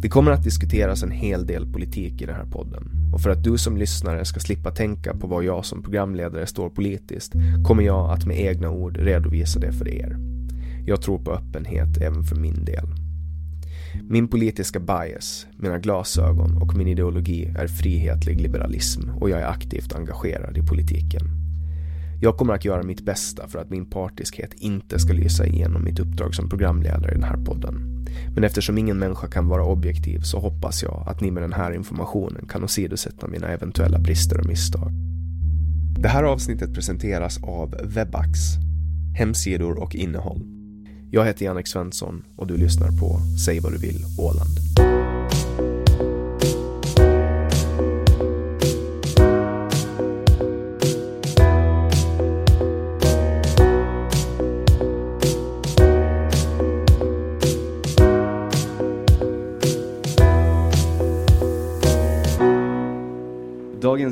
Det kommer att diskuteras en hel del politik i den här podden och för att du som lyssnare ska slippa tänka på vad jag som programledare står politiskt kommer jag att med egna ord redovisa det för er. Jag tror på öppenhet även för min del. Min politiska bias, mina glasögon och min ideologi är frihetlig liberalism och jag är aktivt engagerad i politiken. Jag kommer att göra mitt bästa för att min partiskhet inte ska lysa igenom mitt uppdrag som programledare i den här podden. Men eftersom ingen människa kan vara objektiv så hoppas jag att ni med den här informationen kan åsidosätta mina eventuella brister och misstag. Det här avsnittet presenteras av Webax, hemsidor och innehåll. Jag heter Jannik Svensson och du lyssnar på Säg vad du vill Åland.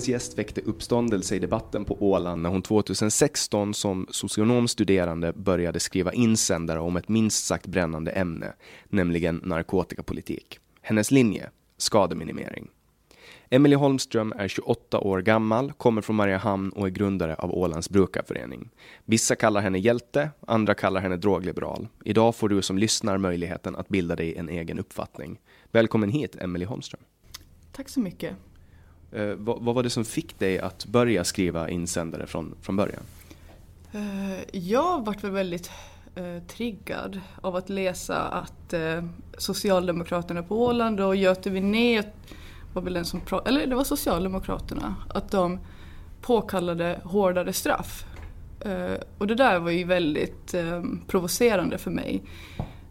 Dagens gäst väckte uppståndelse i debatten på Åland när hon 2016 som socionomstuderande började skriva insändare om ett minst sagt brännande ämne, nämligen narkotikapolitik. Hennes linje, skademinimering. Emelie Holmström är 28 år gammal, kommer från Mariehamn och är grundare av Ålands brukarförening. Vissa kallar henne hjälte, andra kallar henne drogliberal. Idag får du som lyssnar möjligheten att bilda dig en egen uppfattning. Välkommen hit, Emelie Holmström. Tack så mycket. Eh, vad, vad, var det som fick dig att börja skriva insändare från, från början? Eh, jag vart väl väldigt eh, triggad av att läsa att eh, Socialdemokraterna på Åland och Göte Winné var väl den som eller det var Socialdemokraterna, att de påkallade hårdare straff. Eh, och det där var ju väldigt eh, provocerande för mig.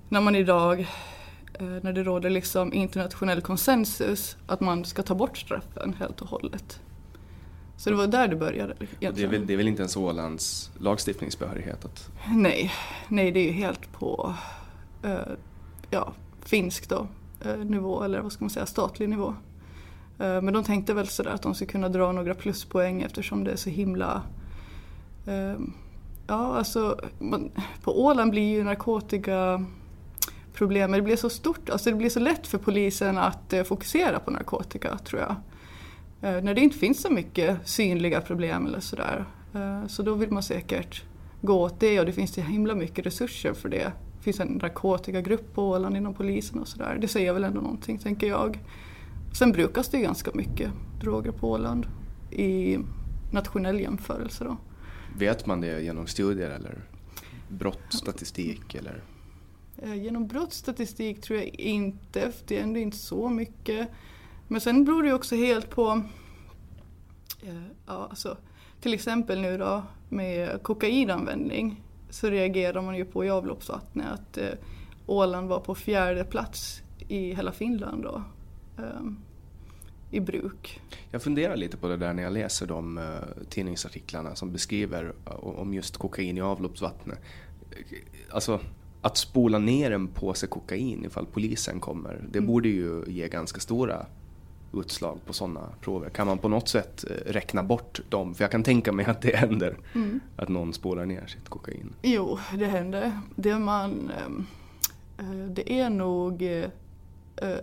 När man idag när det råder liksom internationell konsensus att man ska ta bort straffen helt och hållet. Så det var där det började. Det är, väl, det är väl inte ens Ålands lagstiftningsbehörighet? Att... Nej, nej det är ju helt på uh, ja, finsk då, uh, nivå eller vad ska man säga, statlig nivå. Eh, Men de tänkte väl sådär att de skulle kunna dra några pluspoäng eftersom det är så himla eh, Ja, alltså man, på Åland blir ju narkotikaproblemet det blir så stort, alltså det blir så lätt för polisen att eh, fokusera på narkotika tror jag. Eh, när det inte finns så mycket synliga problem eller sådär. Eh, så då vill man säkert gå åt det och det finns så himla mycket resurser för det. Det finns en narkotikagrupp på Åland inom polisen och sådär. Det säger väl ändå någonting tänker jag. Sen brukas det ju ganska mycket droger på Åland i nationell jämförelse då. Vet man det genom studier eller brottsstatistik eller? Eh, genom brottsstatistik tror jag inte, för det är ändå inte så mycket. Men sen beror det ju också helt på, eh, ja, alltså, till exempel nu då med kokainanvändning så reagerar man ju på i avloppsvattnet att eh, Åland var på fjärde plats i hela Finland då. Eh, I bruk. Jag funderar lite på det där när jag läser de eh, tidningsartiklarna som beskriver eh, om just kokain i avloppsvattnet. Alltså att spola ner en påse kokain ifall polisen kommer, det borde ju ge ganska stora utslag på sådana prover. Kan man på något sätt eh, räkna bort dem? För jag kan tänka mig att det händer att någon spolar ner sitt kokain. Jo, det händer. Det, man, ehm, eh, det är nog eh,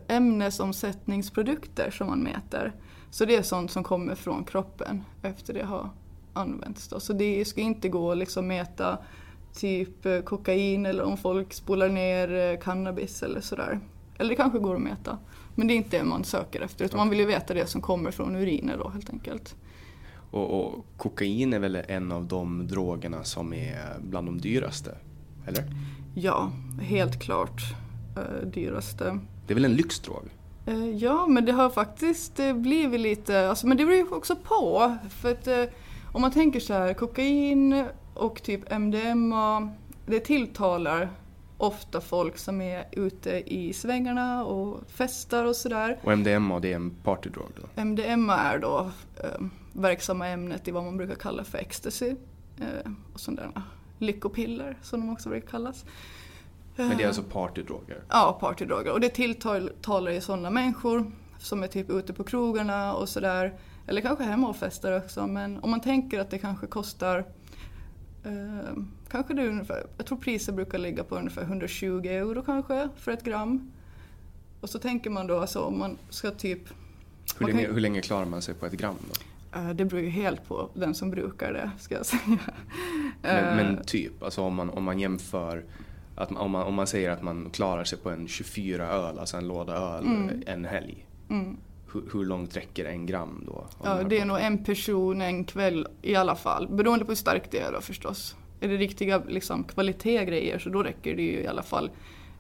ämnesomsättningsprodukter som man mäter. Så det är sånt som kommer från kroppen efter det har använts. Då. Så det ska inte gå att liksom mäta typ eh, kokain eller om folk spolar ner eh, cannabis eller sådär. Eller det kanske går att mäta. Men det är inte det man söker efter utan man vill ju veta det som kommer från uriner då helt enkelt. Och, och kokain är väl en av de drogerna som är bland de dyraste? Eller? Ja, helt klart eh, dyraste. Det är väl en lyxdrog? Eh, Ja, men det har faktiskt eh, blivit lite, alltså, men det beror ju också på. För att eh, om man tänker så här, kokain och typ MDMA, det tilltalar ofta folk som är ute i svängarna och festar och sådär. Och MDMA det är en partydrog då? MDMA är då eh, verksamma ämnet i vad man brukar kalla för ecstasy. Eh, och sådana lyckopiller som de också brukar kallas. Men det är alltså partydroger? Ja, partydroger. Och det tilltalar ju sådana människor som är typ ute på krogarna och sådär. Eller kanske hemma och festar också. Men om man tänker att det kanske kostar eh, kanske det är ungefär, jag tror priset brukar ligga på ungefär 120 euro kanske för ett gram. Och så tänker man då alltså om man ska typ Hur länge, kan- hur länge klarar man sig på ett gram då? Eh, Det beror ju helt på den som brukar det, ska jag säga. Men, Eh, men typ, alltså om man, om man jämför att man, om, man, om man säger att man klarar sig på en 24 öl, alltså en låda öl, en helg. Hur, hur långt räcker en gram då? Ja, det är nog en person en kväll i alla fall. Beroende på hur starkt det är då förstås. Är det riktiga liksom, kvalitetsgrejer så då räcker det ju i alla fall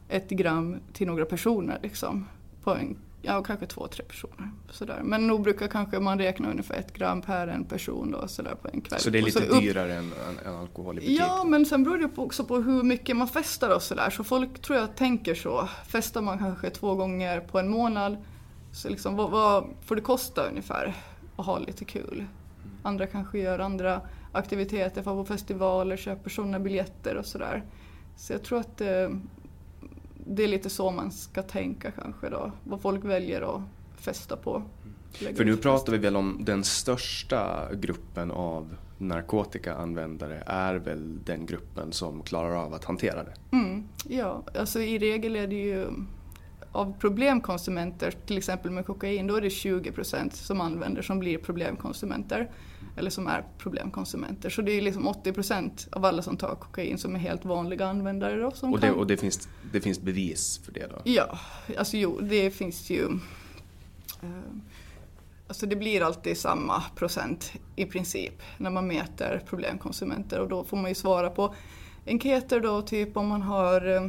ett gram till några personer liksom. På en, ja, kanske två, tre personer. Sådär. Men nog brukar kanske man räkna ungefär ett gram per en person då, sådär på en kväll. Så det är lite upp- dyrare än, än, än alkohol i butik? Ja, men sen beror det på- också på hur mycket man festar och sådär. Så folk tror jag tänker så. Festar man kanske två gånger på en månad, så liksom, vad, vad får det kosta ungefär att ha lite kul? Andra kanske gör andra aktiviteter, får på festivaler, köper sådana biljetter och sådär. Så jag tror att eh, det är lite så man ska tänka kanske då. Vad folk väljer att festa på. För nu pratar vi väl om den största gruppen av narkotikaanvändare är väl den gruppen som klarar av att hantera det? Mm, ja, alltså i regel är det ju av problemkonsumenter, till exempel med kokain, då är det 20% som använder som blir problemkonsumenter. Eller som är problemkonsumenter. Så det är liksom 80% av alla som tar kokain som är helt vanliga användare då. Och, det, kan... och det, finns, det finns bevis för det då? Ja, alltså jo, det finns ju... eh, Alltså det blir alltid samma procent i princip när man mäter problemkonsumenter och då får man ju svara på enkäter då, typ om man har eh,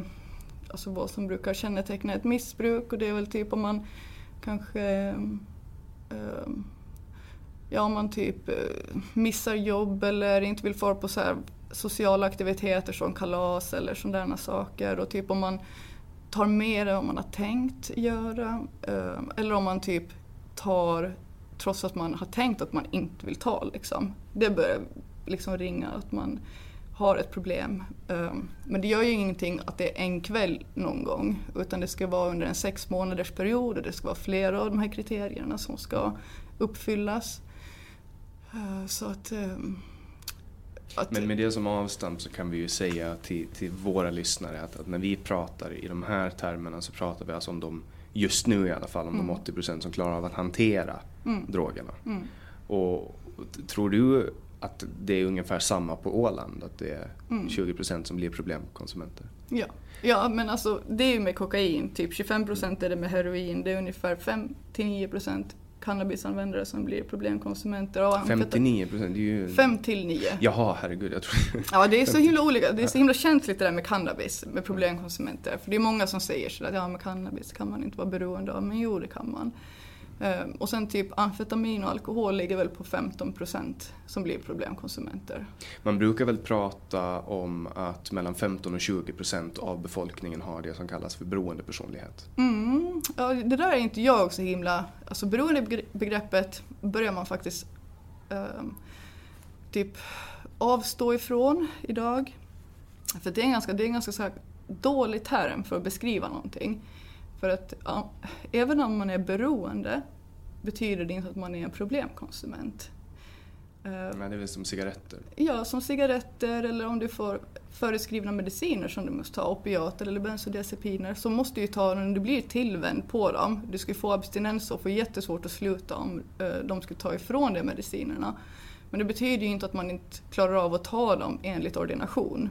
alltså vad som brukar känneteckna ett missbruk och det är väl typ om man kanske eh, ja, om man typ eh, missar jobb eller inte vill fara på så här sociala aktiviteter som kalas eller sådana saker och typ om man tar mer än vad man har tänkt göra eh, eller om man typ tar trots att man har tänkt att man inte vill ta liksom. Det börjar liksom ringa att man har ett problem. Um, men det gör ju ingenting att det är en kväll någon gång utan det ska vara under en sex månaders period och det ska vara flera av de här kriterierna som ska uppfyllas. Uh, så att, um, att Men med det som avstamp så kan vi ju säga till, till våra lyssnare att, att, när vi pratar i de här termerna så pratar vi alltså om de, just nu i alla fall, om mm. de 80% som klarar av att hantera mm. drogerna. Mm. Och tror du att det är ungefär samma på Åland, att det är mm. 20% som blir problemkonsumenter? Ja. ja, men alltså det är ju med kokain, typ 25% är det med heroin, det är ungefär 5-9% cannabisanvändare som blir problemkonsumenter. 59 procent? Ju... 5 till 9. Jaha, herregud. Jag tror... Ja, det är så himla olika. Det är så himla känsligt det där med cannabis, med problemkonsumenter. För det är många som säger sådär att ja, med cannabis kan man inte vara beroende av, men jo, det kan man. Ehm, och sen typ amfetamin och alkohol ligger väl på 15 procent som blir problemkonsumenter. Man brukar väl prata om att mellan 15 och 20 procent av befolkningen har det som kallas för beroendepersonlighet. Mm, ja, det där är inte jag så himla... Alltså beroendebegreppet börjar man faktiskt um, typ avstå ifrån idag. För det är en ganska, det är en ganska så dålig term för att beskriva någonting. För att ja, även om man är beroende betyder det inte att man är en problemkonsument. Eh, Men det är väl som cigaretter? Ja, som cigaretter eller om du får föreskrivna mediciner som du måste ta, opiater eller bensodiazepiner, så måste du ta när du blir tillvänd på dem. Du ska få abstinens och få jättesvårt att sluta om eh, de skulle ta ifrån dig medicinerna. Men det betyder ju inte att man inte klarar av att ta dem enligt ordination.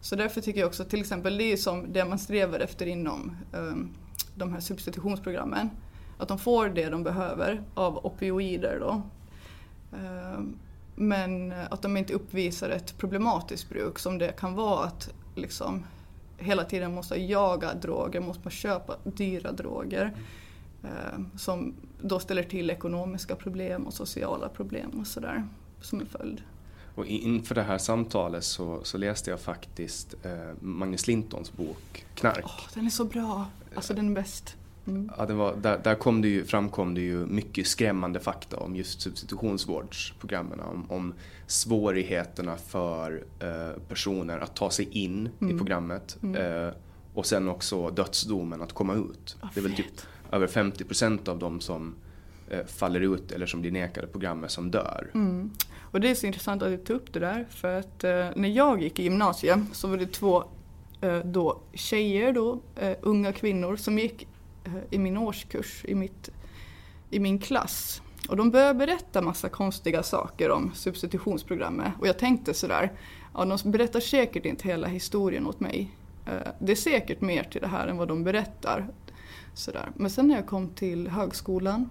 Så därför tycker jag också till exempel det är som det man strävar efter inom um, de här substitutionsprogrammen. Att de får det de behöver av opioider då. Ehm, men att de inte uppvisar ett problematiskt bruk som det kan vara att liksom hela tiden måste jaga droger, måste köpa dyra droger. Ehm, som då ställer till ekonomiska problem och sociala problem och sådär som en följd. Och inför det här samtalet så, så läste jag faktiskt eh, Magnus Lintons bok Knark. Oh, den är så bra, alltså den är bäst. Mm. Ja, var, där där kom det ju, framkom det ju mycket skrämmande fakta om just substitutionsvårdsprogrammen. Om, om svårigheterna för eh, personer att ta sig in mm. i programmet. Mm. Eh, och sen också dödsdomen att komma ut. Oh, det är väl typ över 50 procent av dem som eh, faller ut eller som blir nekade programmet som dör. Mm. Och det är så intressant att du tog upp det där för att eh, när jag gick i gymnasiet så var det två Eh, då tjejer då, eh, unga kvinnor som gick eh, i min årskurs, i, mitt, i min klass. Och de började berätta massa konstiga saker om substitutionsprogrammet och jag tänkte sådär, ja de berättar säkert inte hela historien åt mig. Eh, det är säkert mer till det här än vad de berättar. Sådär. Men sen när jag kom till högskolan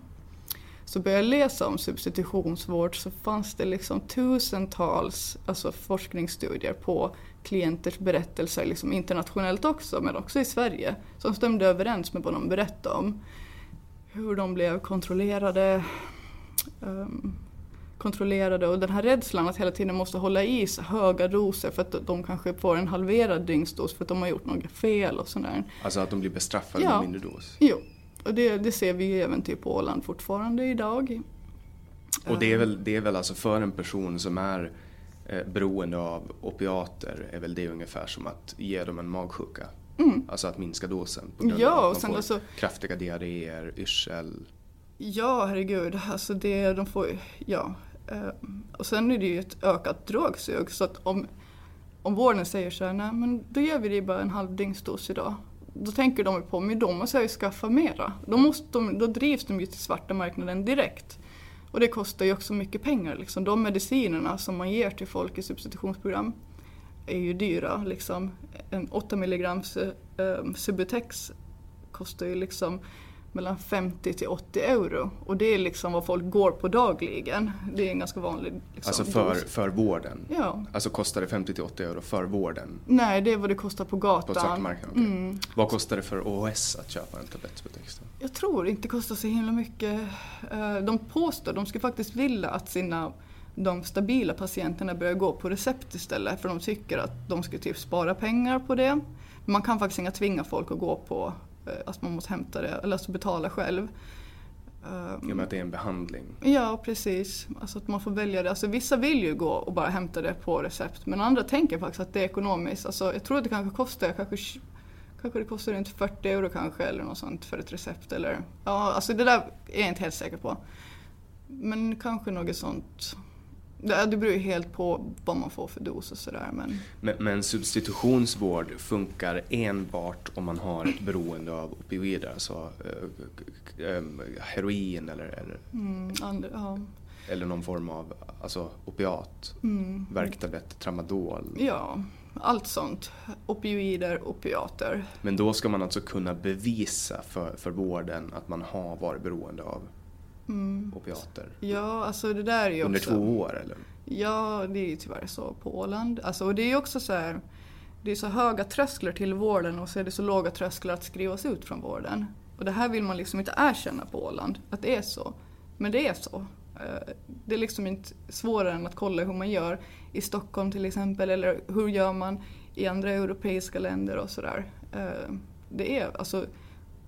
så började jag läsa om substitutionsvård så fanns det liksom tusentals alltså forskningsstudier på klienters berättelser, liksom internationellt också, men också i Sverige, som stämde överens med vad de berättade om. Hur de blev kontrollerade, um, kontrollerade och den här rädslan att hela tiden måste hålla i sig höga doser för att de kanske får en halverad dygnsdos för att de har gjort något fel och sådär. Alltså att de blir bestraffade ja. med mindre dos? Jo, och det, det ser vi ju även typ på Åland fortfarande idag. Och det är väl, det är väl alltså för en person som är eh, beroende av opiater är väl det ungefär som att ge dem en magsjuka? Mm. Alltså att minska dosen på grund ja, av att man får alltså, kraftiga diarréer, yrsel. Ja, herregud. Alltså det, de får ja. Eh, och sen är det ju ett ökat drogsug så att om, om vården säger så här, nej men då gör vi det bara en halv dygnsdos idag då tänker de på, men då måste jag ju skaffa mera. Då, måste de, då drivs de ju till svarta marknaden direkt. Och det kostar ju också mycket pengar. Liksom. De medicinerna som man ger till folk i substitutionsprogram är ju dyra. Liksom. En 8 milligrams eh, eh, Subutex kostar ju liksom mellan 50 till 80 euro. Och det är liksom vad folk går på dagligen. Det är en ganska vanlig liksom, Alltså för, för vården? Ja. Alltså kostar det 50 till 80 euro för vården? Nej, det är vad det kostar på gatan. På svartmarknaden? Okay. Mm. Vad kostar det för OS att köpa en tablett Subutex? Jag tror inte det kostar så himla mycket. Eh, de påstår, de skulle faktiskt vilja att sina de stabila patienterna börjar gå på recept istället för de tycker att de ska typ spara pengar på det. Men man kan faktiskt inte tvinga folk att gå på att man måste hämta det, eller alltså betala själv. I och med att det är en behandling. Ja, precis. Alltså att man får välja det. Alltså vissa vill ju gå och bara hämta det på recept. Men andra tänker faktiskt att det är ekonomiskt. Alltså jag tror att det kanske kostar, kanske, kanske det kostar runt 40 euro kanske eller något sånt för ett recept. Eller, ja, alltså det där är jag inte helt säker på. Men kanske något sånt. Det, beror ju helt på vad man får för dos och sådär. Men... Men, men substitutionsvård funkar enbart om man har ett beroende av opioider, alltså eh, eh, heroin eller, eller, Mm, and, ja. eller någon form av alltså, opiat, Mm. värktablett, tramadol. ja, allt sånt. Opioider, opiater. Men då ska man alltså kunna bevisa för, för vården att man har varit beroende av opiater. Ja, alltså det där är ju Under också... två år eller? Ja, det är ju tyvärr så på Åland. Alltså, och det är ju också så här, det är så höga trösklar till vården och så är det så låga trösklar att skrivas ut från vården. Och det här vill man liksom inte erkänna på Åland, att det är så. Men det är så. Eh, Det är liksom inte svårare än att kolla hur man gör i Stockholm till exempel, eller hur gör man i andra europeiska länder och sådär. Eh, Det är alltså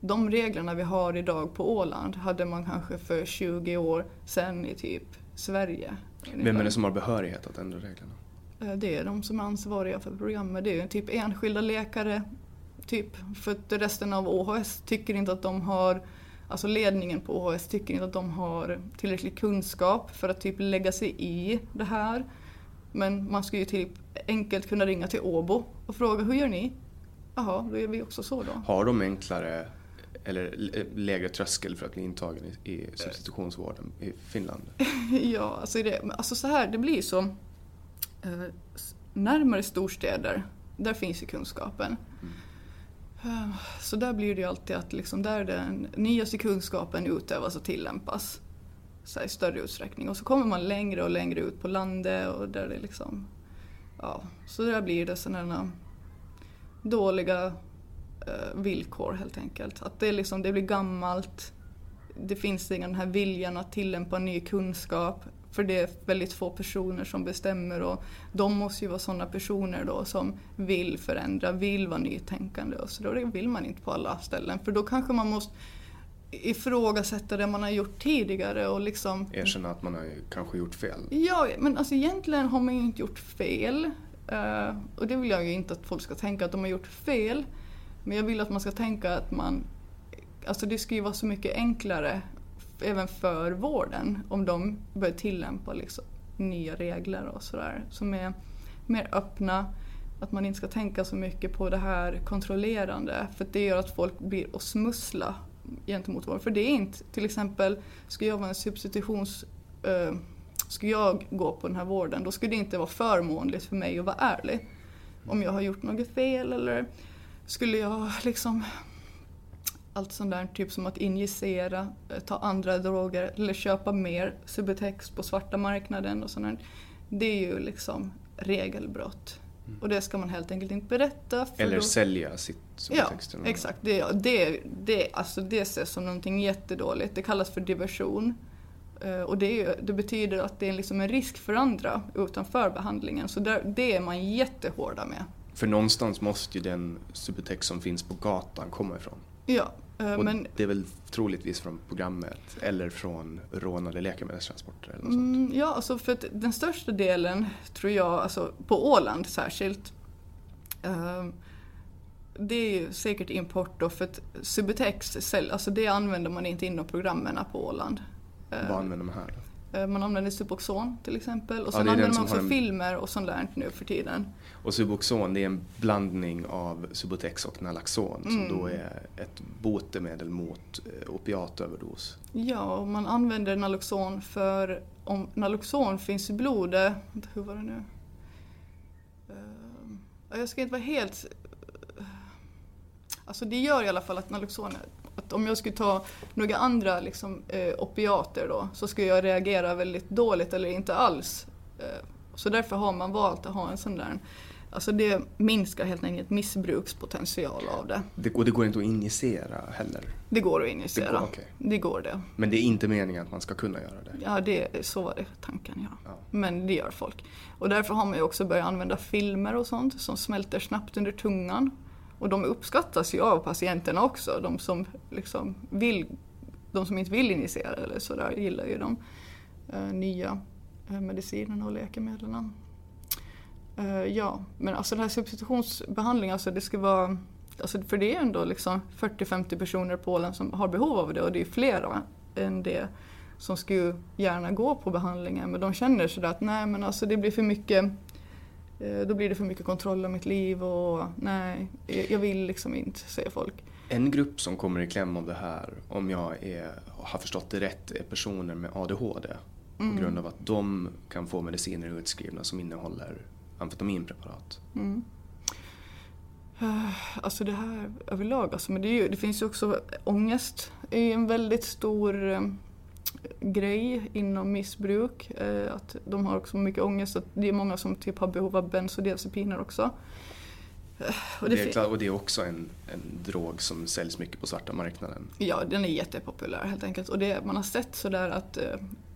de reglerna vi har idag på Åland hade man kanske för 20 år sedan i typ Sverige. Vem är det som har behörighet att ändra reglerna? Eh, Det är de som är ansvariga för programmet. Det är typ enskilda läkare. Typ. För att resten av OHS tycker inte att de har, alltså ledningen på OHS tycker inte att de har tillräcklig kunskap för att typ lägga sig i det här. Men man ska ju typ enkelt kunna ringa till Åbo och fråga hur gör ni? Jaha, då gör vi också så då. Har de enklare eller l- lägre tröskel för att bli intagen i, i substitutionsvården i Finland? Ja, alltså, det, alltså så här, det blir så. Eh, närmare storstäder, där finns ju kunskapen. Eh, så där blir det ju alltid att liksom, där den nyaste kunskapen utövas och tillämpas så här, i större utsträckning. Och så kommer man längre och längre ut på landet och där det liksom, ja, så där blir det sådana dåliga eh, villkor helt enkelt. Att det, liksom, det blir gammalt, det finns ingen den här viljan att tillämpa ny kunskap. För det är väldigt få personer som bestämmer och de måste ju vara sådana personer då som vill förändra, vill vara nytänkande och så då det vill man inte på alla ställen. För då kanske man måste ifrågasätta det man har gjort tidigare och liksom Erkänna att man har kanske gjort fel. Ja, men alltså egentligen har man ju inte gjort fel. Eh, och det vill jag ju inte att folk ska tänka att de har gjort fel. Men jag vill att man ska tänka att man... Alltså det ska ju vara så mycket enklare även för vården om de börjar tillämpa liksom nya regler och sådär som är mer öppna. Att man inte ska tänka så mycket på det här kontrollerande för det gör att folk blir och smussla gentemot vården. För det är inte, till exempel, ska jag vara en substitutions... Eh, ska jag gå på den här vården då skulle det inte vara förmånligt för mig att vara ärlig. Om jag har gjort något fel eller skulle jag liksom allt sånt där, typ som att injicera, eh, ta andra droger eller köpa mer Subutex på svarta marknaden och sånt där. Det är ju liksom regelbrott. Och det ska man helt enkelt inte berätta. För Eller då... sälja sitt Ja, eller något. exakt. Det, det, det, alltså det ses som någonting jättedåligt. Det kallas för diversion. Eh, Och det, ju, det betyder att det är liksom en risk för andra utanför behandlingen. Så där, det är man jättehårda med. För någonstans måste ju den subtext som finns på gatan komma ifrån. Ja, eh, Och men det är väl troligtvis från programmet eller från rånade läkemedelstransporter eller något sånt. Mm, ja, alltså för den största delen tror jag, alltså på Åland särskilt, eh, det är ju säkert import då för att Subutex, alltså det använder man inte inom programmen på Åland. Eh, Vad använder man här då? eh, Man använder Suboxon till exempel och Ja, sen den använder man också en- filmer och sånt där nu för tiden. Och Suboxon det är en blandning av Subotex och Naloxon som Mm. då är ett botemedel mot eh, opiatöverdos. Ja, och man använder Naloxon för om Naloxon finns i blodet, hur var det nu? Eh, Jag ska inte vara helt... Alltså det gör i alla fall att Naloxon, att om jag skulle ta några andra liksom, eh, opiater då så skulle jag reagera väldigt dåligt eller inte alls. Eh, så därför har man valt att ha en sån där Alltså det minskar helt enkelt missbrukspotential av det. Det, och det går inte att injicera heller. Det går att injicera. Det går, okej. det går det. Men det är inte meningen att man ska kunna göra det. Ja, det, så var det tanken ja. Ja. Men det gör folk. Och därför har man ju också börjat använda filmer och sånt som smälter snabbt under tungan. Och de uppskattas ju av patienterna också, de som liksom vill, de som inte vill injicera eller sådär gillar ju de eh, nya eh, medicinerna och läkemedlen. Eh, ja, men alltså den här substitutionsbehandlingen, alltså det ska vara Alltså för det är ändå liksom 40-50 personer i Polen som har behov av det och det är flera än det som skulle gärna gå på behandlingen men de känner sådär att nej men alltså det blir för mycket eh, då blir det för mycket kontroll av mitt liv och nej, jag vill liksom inte, säger folk. En grupp som kommer i kläm av det här, om jag är, har förstått det rätt, är personer med ADHD. Mm. På grund av att de kan få mediciner utskrivna som innehåller amfetaminpreparat. Mm. Alltså det här överlag, alltså, men det, ju, det finns ju också ångest är en väldigt stor eh, grej inom missbruk. Eh, att de har också mycket ångest, att det är många som typ har behov av bensodiazepiner också. Eh, och det, det, är klart, och det är också en, en drog som säljs mycket på svarta marknaden. Ja, den är jättepopulär helt enkelt. Och det, man har sett sådär att eh,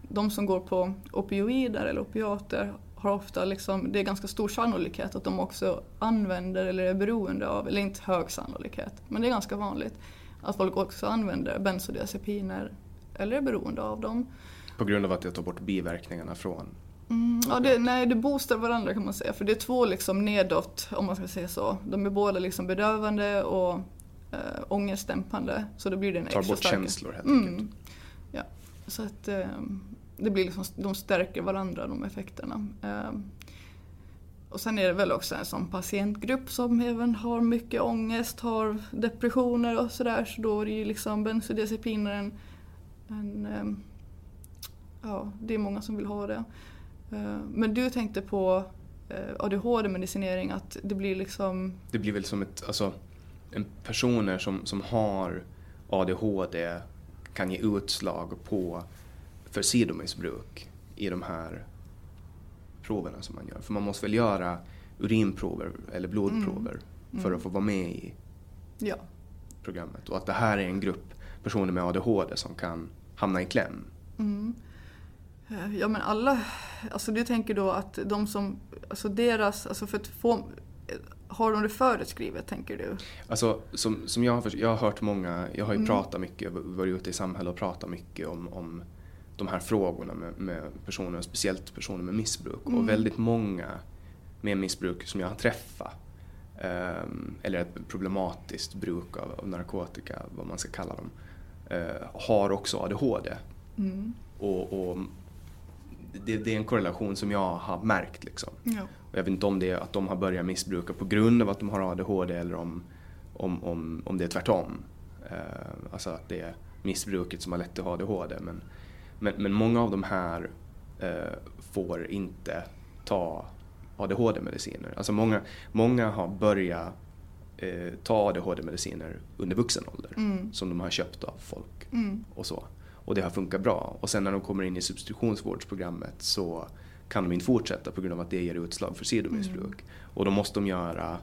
de som går på opioider eller opiater har ofta liksom, det är ganska stor sannolikhet att de också använder eller är beroende av, eller inte hög sannolikhet, men det är ganska vanligt att folk också använder bensodiazepiner eller är beroende av dem. På grund av att det tar bort biverkningarna från? Mm, ja, det, nej, det boostar varandra kan man säga, för det är två liksom nedåt, om man ska säga så. De är båda liksom bedövande och äh, ångestdämpande, så då blir det en tar extra bort starka. känslor helt enkelt. Mm, ja, så att äh, det blir liksom, de stärker varandra de effekterna. Ehm, och sen är det väl också en sån patientgrupp som även har mycket ångest, har depressioner och sådär, så då är det ju liksom bensodiazepiner en, en ja, det är många som vill ha det. Ehm, men du tänkte på eh, ADHD-medicinering, att det blir liksom... Det blir väl som ett, alltså, en personer som, som har ADHD kan ge utslag på för sidomissbruk i de här proverna som man gör. För man måste väl göra urinprover eller blodprover mm. Mm. för att få vara med i ja. programmet. Och att det här är en grupp personer med ADHD som kan hamna i kläm. Mm. Ja men alla, alltså du tänker då att de som, alltså deras, alltså för att få, har de det föreskrivet tänker du? Alltså som, som jag, har, jag har hört många, jag har ju mm. pratat mycket, varit ute i samhället och pratat mycket om, om de här frågorna med, med personer, speciellt personer med missbruk. Mm. Och väldigt många med missbruk som jag har träffat, um, eller ett problematiskt bruk av, av, narkotika, vad man ska kalla dem, uh, har också ADHD. Mm. Och, och det, det, är en korrelation som jag har märkt. Liksom. Ja. Och jag vet inte om det är att de har börjat missbruka på grund av att de har ADHD eller om, om, om, om det är tvärtom. Uh, alltså att det är missbruket som har lett till ADHD. Men, men, men många av de här uh, får inte ta ADHD-mediciner. Alltså många, många har börjat uh, ta ADHD-mediciner under vuxen ålder mm. som de har köpt av folk mm. och så och det har funkat bra. Och sen när de kommer in i substitutionsvårdsprogrammet så kan de inte fortsätta på grund av att det ger utslag för sidomissbruk. Mm. Och då måste de göra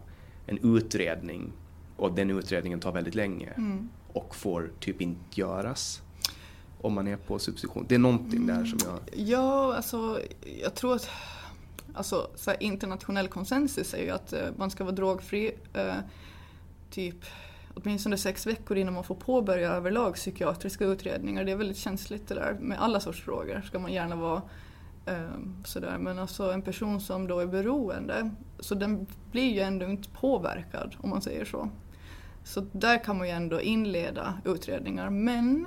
en utredning och den utredningen tar väldigt länge mm. och får typ inte göras om man är på substitution. Det är någonting där som jag... Ja, alltså jag tror att alltså, så internationell konsensus är ju att eh, man ska vara drogfri eh, typ åtminstone sex veckor innan man får påbörja överlag psykiatriska utredningar. Det är väldigt känsligt det där. Med alla sorts droger ska man gärna vara eh, sådär. Men alltså en person som då är beroende, så den blir ju ändå inte påverkad om man säger så. Så där kan man ju ändå inleda utredningar. Men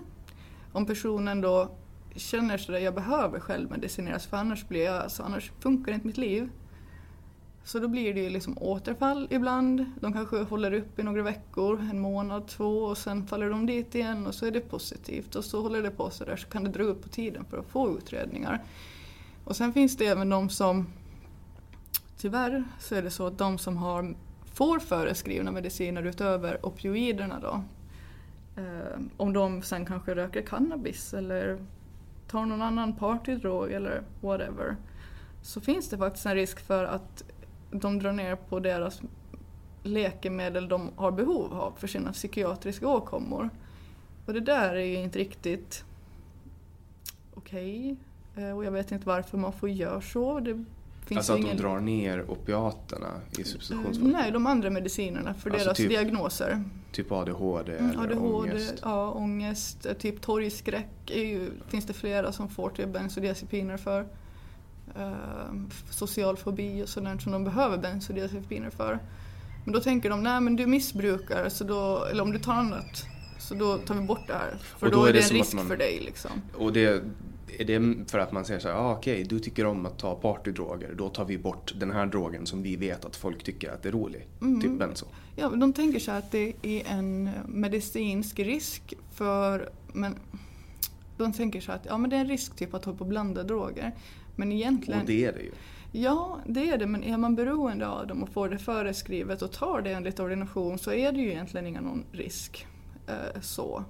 om personen då känner sådär, jag behöver självmedicineras för annars, blir jag, alltså, annars funkar inte mitt liv. Så då blir det ju liksom återfall ibland. De kanske håller upp i några veckor, en månad, två och sen faller de dit igen och så är det positivt och så håller det på så där så kan det dra upp på tiden för att få utredningar. Och sen finns det även de som, tyvärr så är det så att de som har, får föreskrivna mediciner utöver opioiderna då, om de sen kanske röker cannabis eller tar någon annan partydrog eller whatever, så finns det faktiskt en risk för att de drar ner på deras läkemedel de har behov av för sina psykiatriska åkommor. Och det där är ju inte riktigt okej. Okay. Eh, och jag vet inte varför man får göra så. Det finns Alltså att de ingen... drar ner opiaterna i Eh, substitutionsvård? Nej, de andra medicinerna för Alltså deras typ diagnoser. Typ ADHD Mm, eller ADHD, ångest? ja, ångest, eh, typ torgskräck ju, finns det flera som får typ bensodiazepiner för. Uh, social fobi och sådant som de behöver bensodiazepiner för. Men då tänker de, nej men du missbrukar, så då, eller om du tar annat, så då tar vi bort det här. För Och då, då är det, det en risk man- för dig liksom. Och det, är det för att man säger så här, ah, okej, du tycker om att ta partydroger, då tar vi bort den här drogen som vi vet att folk tycker att är rolig. Mm. Typ benzo. Ja, de tänker så här att det är en medicinsk risk för, men de tänker så att ja men det är en risk typ att hålla på och blanda droger. Men egentligen, Och det är det ju. ja det är det, men är man beroende av dem och får det föreskrivet och tar det enligt ordination så är det ju egentligen ingen någon risk. Eh, så.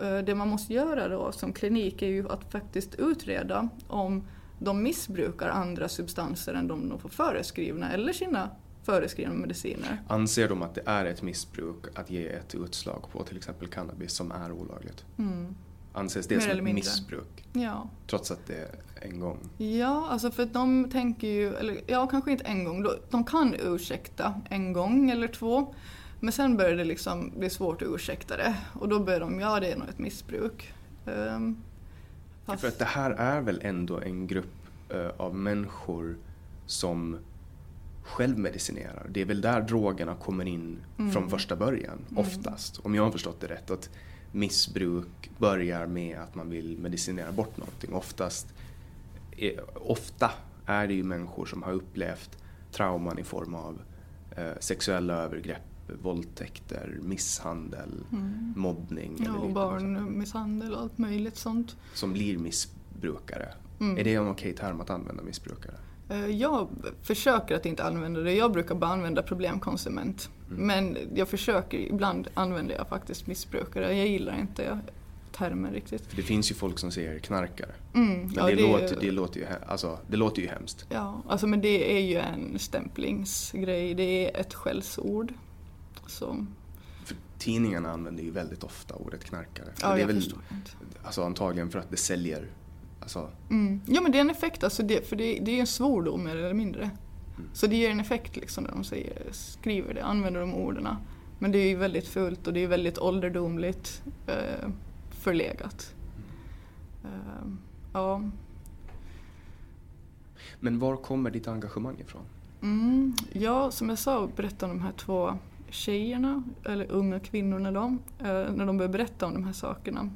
Eh, det man måste göra då som klinik är ju att faktiskt utreda om de missbrukar andra substanser än de de får föreskrivna eller sina föreskrivna mediciner. Anser de att det är ett missbruk att ge ett utslag på till exempel cannabis som är olagligt? Mm. Anses det Mer som ett mindre. missbruk? Ja. Trots att det är en gång? Ja, alltså för att de tänker ju, eller ja kanske inte en gång, de kan ursäkta en gång eller två. Men sen börjar det liksom bli svårt att ursäkta det och då börjar de, ja det är nog ett missbruk. Um, fast, För att det här är väl ändå en grupp eh, av människor som självmedicinerar. Det är väl där drogerna kommer in Mm. från första början, oftast. Om jag har förstått det rätt. Att missbruk börjar med att man vill medicinera bort någonting. Oftast, är, ofta är det ju människor som har upplevt trauman i form av eh, sexuella övergrepp, våldtäkter, misshandel, mobbning Mm. ja, eller och barnmisshandel och allt möjligt sånt. som blir missbrukare. Mm. Är det en okej term att använda missbrukare? Eh, Jag försöker att inte använda det. Jag brukar bara använda problemkonsument. Men jag försöker, ibland använder jag faktiskt missbrukare. Jag gillar inte termen riktigt. För det finns ju folk som säger knarkare. Mm, Men ja, det, det- låter, det, låter ju, alltså, det låter ju hemskt. Ja, alltså men det är ju en stämplingsgrej. Det är ett skällsord. Så, För tidningarna använder ju väldigt ofta ordet knarkare. Ja, det är väl. Alltså antagligen för att det säljer. Alltså, Mm. Ja men det är en effekt, alltså det, för det, det är en svordom mer eller mindre. Mm. Så det ger en effekt liksom när de säger, skriver det, använder de orden. Men det är ju väldigt fult och det är väldigt ålderdomligt eh, förlegat. Eh, ja. men var kommer ditt engagemang ifrån? Mm, ja, som jag sa, berätta om de här två tjejerna, eller unga kvinnorna då, eh, när de började berätta om de här sakerna.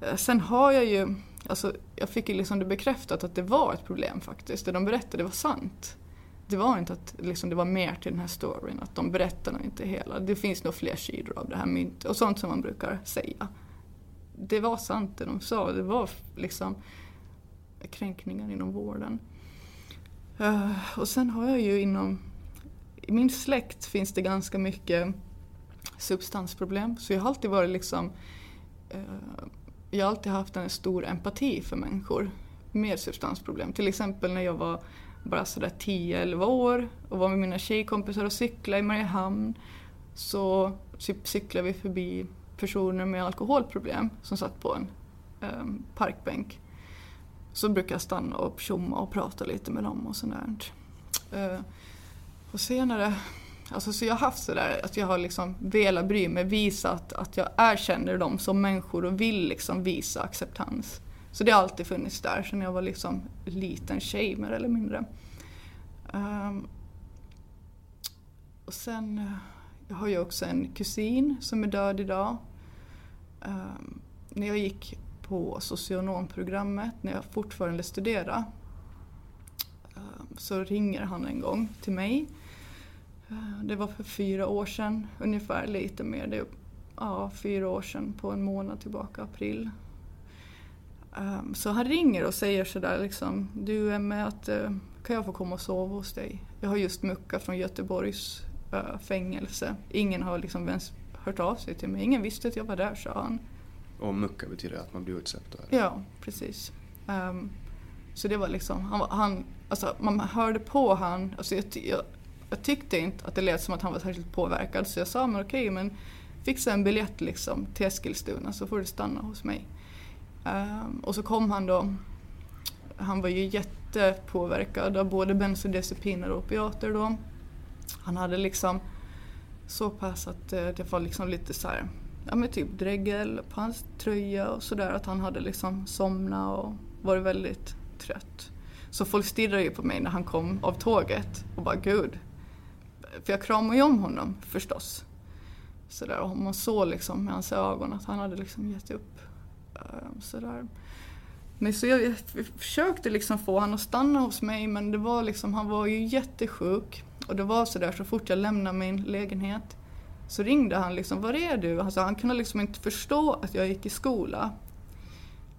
Eh, sen har jag ju, alltså jag fick ju liksom det bekräftat att det var ett problem faktiskt. Det de berättade var sant. Det var inte att liksom, det var mer till den här storyn, att de berättar inte hela. Det finns nog fler sidor av det här myntet och sånt som man brukar säga. Det var sant det de sa, det var liksom kränkningar inom vården. Eh, och sen har jag ju inom, i min släkt finns det ganska mycket substansproblem. Så jag har alltid varit liksom, eh, jag har alltid haft en stor empati för människor med substansproblem. Till exempel när jag var bara sådär 10-11 år och var med mina tjejkompisar och cyklade i Mariehamn. Så cyklade vi förbi personer med alkoholproblem som satt på en eh, parkbänk så brukar jag stanna och tjomma och prata lite med dem och sådär. Eh, på senare, alltså så jag har haft sådär att jag har liksom velat bry mig, visat att jag erkänner dem som människor och vill liksom visa acceptans. Så det har alltid funnits där sen jag var liksom liten tjej mer eller mindre. Um, och sen, eh, jag har jag också en kusin som är död idag. Um, när jag gick på socionomprogrammet, när jag fortfarande studerade, um, så ringer han en gång till mig. Ehm, Det var för fyra år sedan, ungefär lite mer. Det ja, fyra år sedan på en månad tillbaka, april. Ehm, Så han ringer och säger sådär liksom, du är med att eh, kan jag få komma och sova hos dig? Jag har just muckat från Göteborgs eh, fängelse. Ingen har liksom ens hört av sig till mig. Ingen visste att jag var där, sa han. Och mucka betyder att man blir utsatt? Ja, precis. Ehm, så det var liksom, han, han, alltså man hörde på han, alltså jag, jag, jag tyckte inte att det lät som att han var särskilt påverkad så jag sa men okej men fixa en biljett liksom till Eskilstuna så får du stanna hos mig. Um, och så kom han då Han var ju jättepåverkad av både bensodiazepiner och opiater då. Han hade liksom så pass att eh, det var liksom lite så här, ja men typ dregel på hans tröja och sådär att han hade liksom somnat och varit väldigt trött. Så folk stirrade ju på mig när han kom av tåget och bara gud. För jag kramade ju om honom förstås. Sådär, och man såg liksom med hans ögon att han hade liksom gett upp. Ehm, så där. Men så jag, jag försökte liksom få honom att stanna hos mig men det var liksom, han var ju jättesjuk. Och det var sådär så fort jag lämnade min lägenhet så ringde han liksom, var är du? Alltså, han kunde liksom inte förstå att jag gick i skola.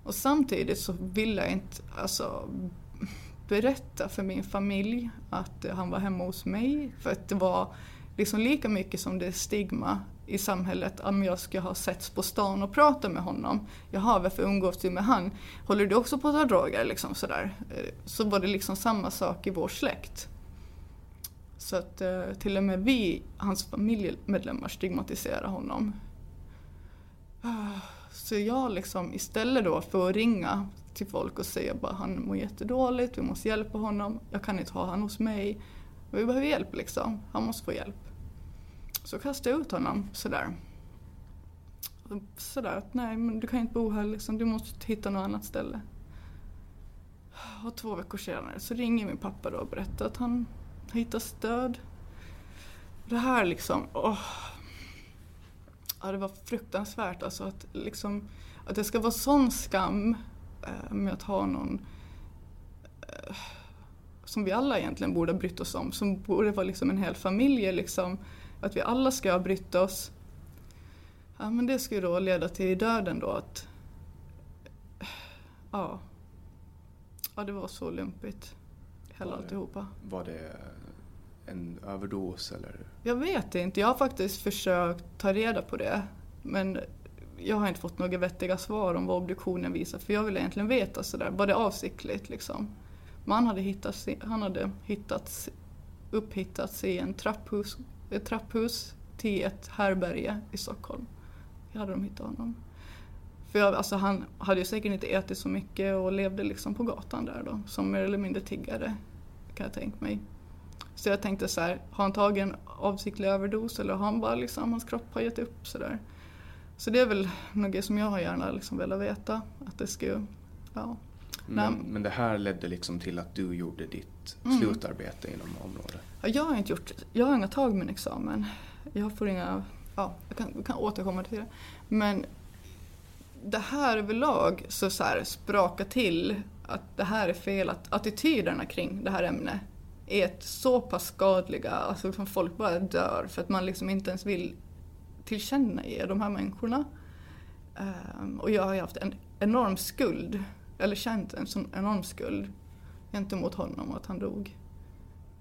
Och samtidigt så ville jag inte alltså, berätta för min familj att han var hemma hos mig. För att det var liksom lika mycket som det är stigma i samhället om jag ska ha setts på stan och prata med honom. Jaha, varför umgås du med han? Håller du också på att ta droger? Liksom sådär. Eh, så var det liksom samma sak i vår släkt. Så att eh, till och med vi, hans familjemedlemmar, stigmatiserar honom. Ah, så jag liksom istället då för att ringa till folk och säga bara han mår jättedåligt, vi måste hjälpa honom, jag kan inte ha honom hos mig. Vi behöver hjälp liksom, han måste få hjälp. Så kastade jag ut honom sådär. Sådär att nej men du kan inte bo här liksom, du måste hitta något annat ställe. Och två veckor senare så ringer min pappa då och berättar att han hittat stöd. Det här liksom, åh. Ja, det var fruktansvärt alltså att liksom, att det ska vara sån skam med att ha någon eh, som vi alla egentligen borde ha brytt oss om, som borde vara liksom en hel familj liksom. Att vi alla ska ha brytt oss. Ja men det skulle då leda till döden då att ja. Ja det var så lumpigt. Hela Var det- alltihopa. Var det en överdos eller? Jag vet inte, jag har faktiskt försökt ta reda på det. Men jag har inte fått några vettiga svar om vad obduktionen visar. För jag vill egentligen veta sådär, var det avsiktligt liksom? Man hade hittats, han hade hittats, upphittats i en trapphus, ett trapphus till ett härberge i Stockholm. Jag hade de hittat honom. För jag, alltså han hade ju säkert inte ätit så mycket och levde liksom på gatan där då. Som mer eller mindre tiggare, kan jag tänka mig. Så jag tänkte så här, har han tagit en avsiktlig överdos eller har han bara liksom, hans kropp har gett upp sådär. Så det är väl något som jag har gärna liksom velat veta. Att det ska ja. Men, men det här ledde liksom till att du gjorde ditt Mm. slutarbete inom området? Ja, Jag har inte gjort, jag har inga tag min examen. Jag får inga, ja, jag kan, jag kan återkomma till det. Men det här överlag så, så här, spraka till att det här är fel, att attityderna kring det här ämnet är ett så pass skadliga, alltså folk bara dör för att man liksom inte ens vill tillkännage de här människorna. Ehm, och jag har ju haft en enorm skuld, eller känt en sån enorm skuld gentemot honom att han dog.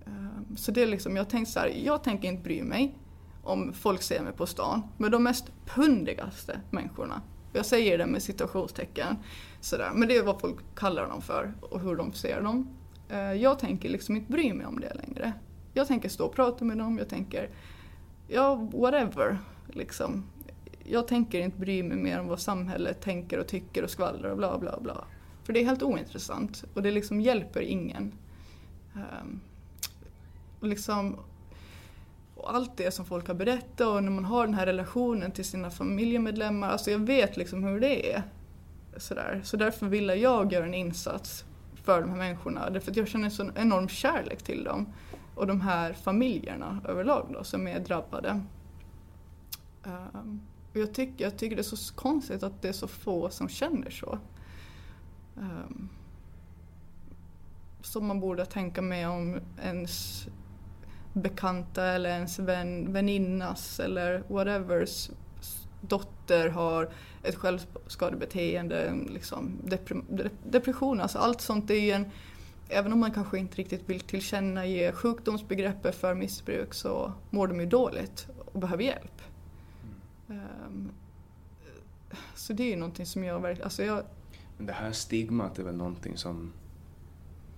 Ehm, så det är liksom, jag tänkte så här, jag tänker inte bry mig om folk ser mig på stan. Men de mest pundigaste människorna, jag säger det med situationstecken, sådär, men det är vad folk kallar dem för och hur de ser dem. Ehm, jag tänker liksom inte bry mig om det längre. Jag tänker stå och prata med dem, jag tänker, ja whatever, liksom. Jag tänker inte bry mig mer om vad samhället tänker och tycker och skvallrar och bla bla bla. För det är helt ointressant och det liksom hjälper ingen. Um, och liksom, och allt det som folk har berättat och när man har den här relationen till sina familjemedlemmar, alltså jag vet liksom hur det är. Sådär. Så därför ville jag göra en insats för de här människorna, därför att jag känner en sån enorm kärlek till dem. Och de här familjerna överlag då, som är drabbade. Um, och jag tycker, jag tycker det är så konstigt att det är så få som känner så. Um, som man borde tänka med om ens bekanta eller ens vän, väninnas eller whatevers dotter har ett självskadebeteende, liksom depression, alltså allt sånt är ju en Även om man kanske inte riktigt vill tillkännage sjukdomsbegreppet för missbruk så mår de ju dåligt och behöver hjälp. Ehm, så det är ju någonting som jag verkligen, alltså jag, Men det här stigmat är väl någonting som,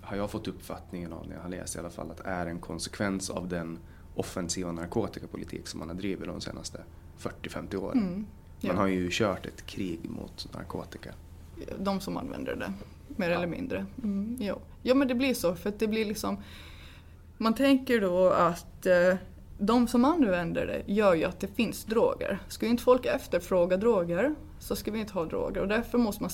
har jag fått uppfattningen av när jag har läst i alla fall, att är en konsekvens av den offensiva narkotikapolitik som man har drivit de senaste 40-50 åren. mm, ja. Man har ju kört ett krig mot narkotika. de som använder det. Mer eller mindre. Mm, ja. ja men det blir så för att det blir liksom Man tänker då att eh, de som använder det gör ju att det finns droger. Ska inte folk efterfråga droger så ska vi inte ha droger och därför måste man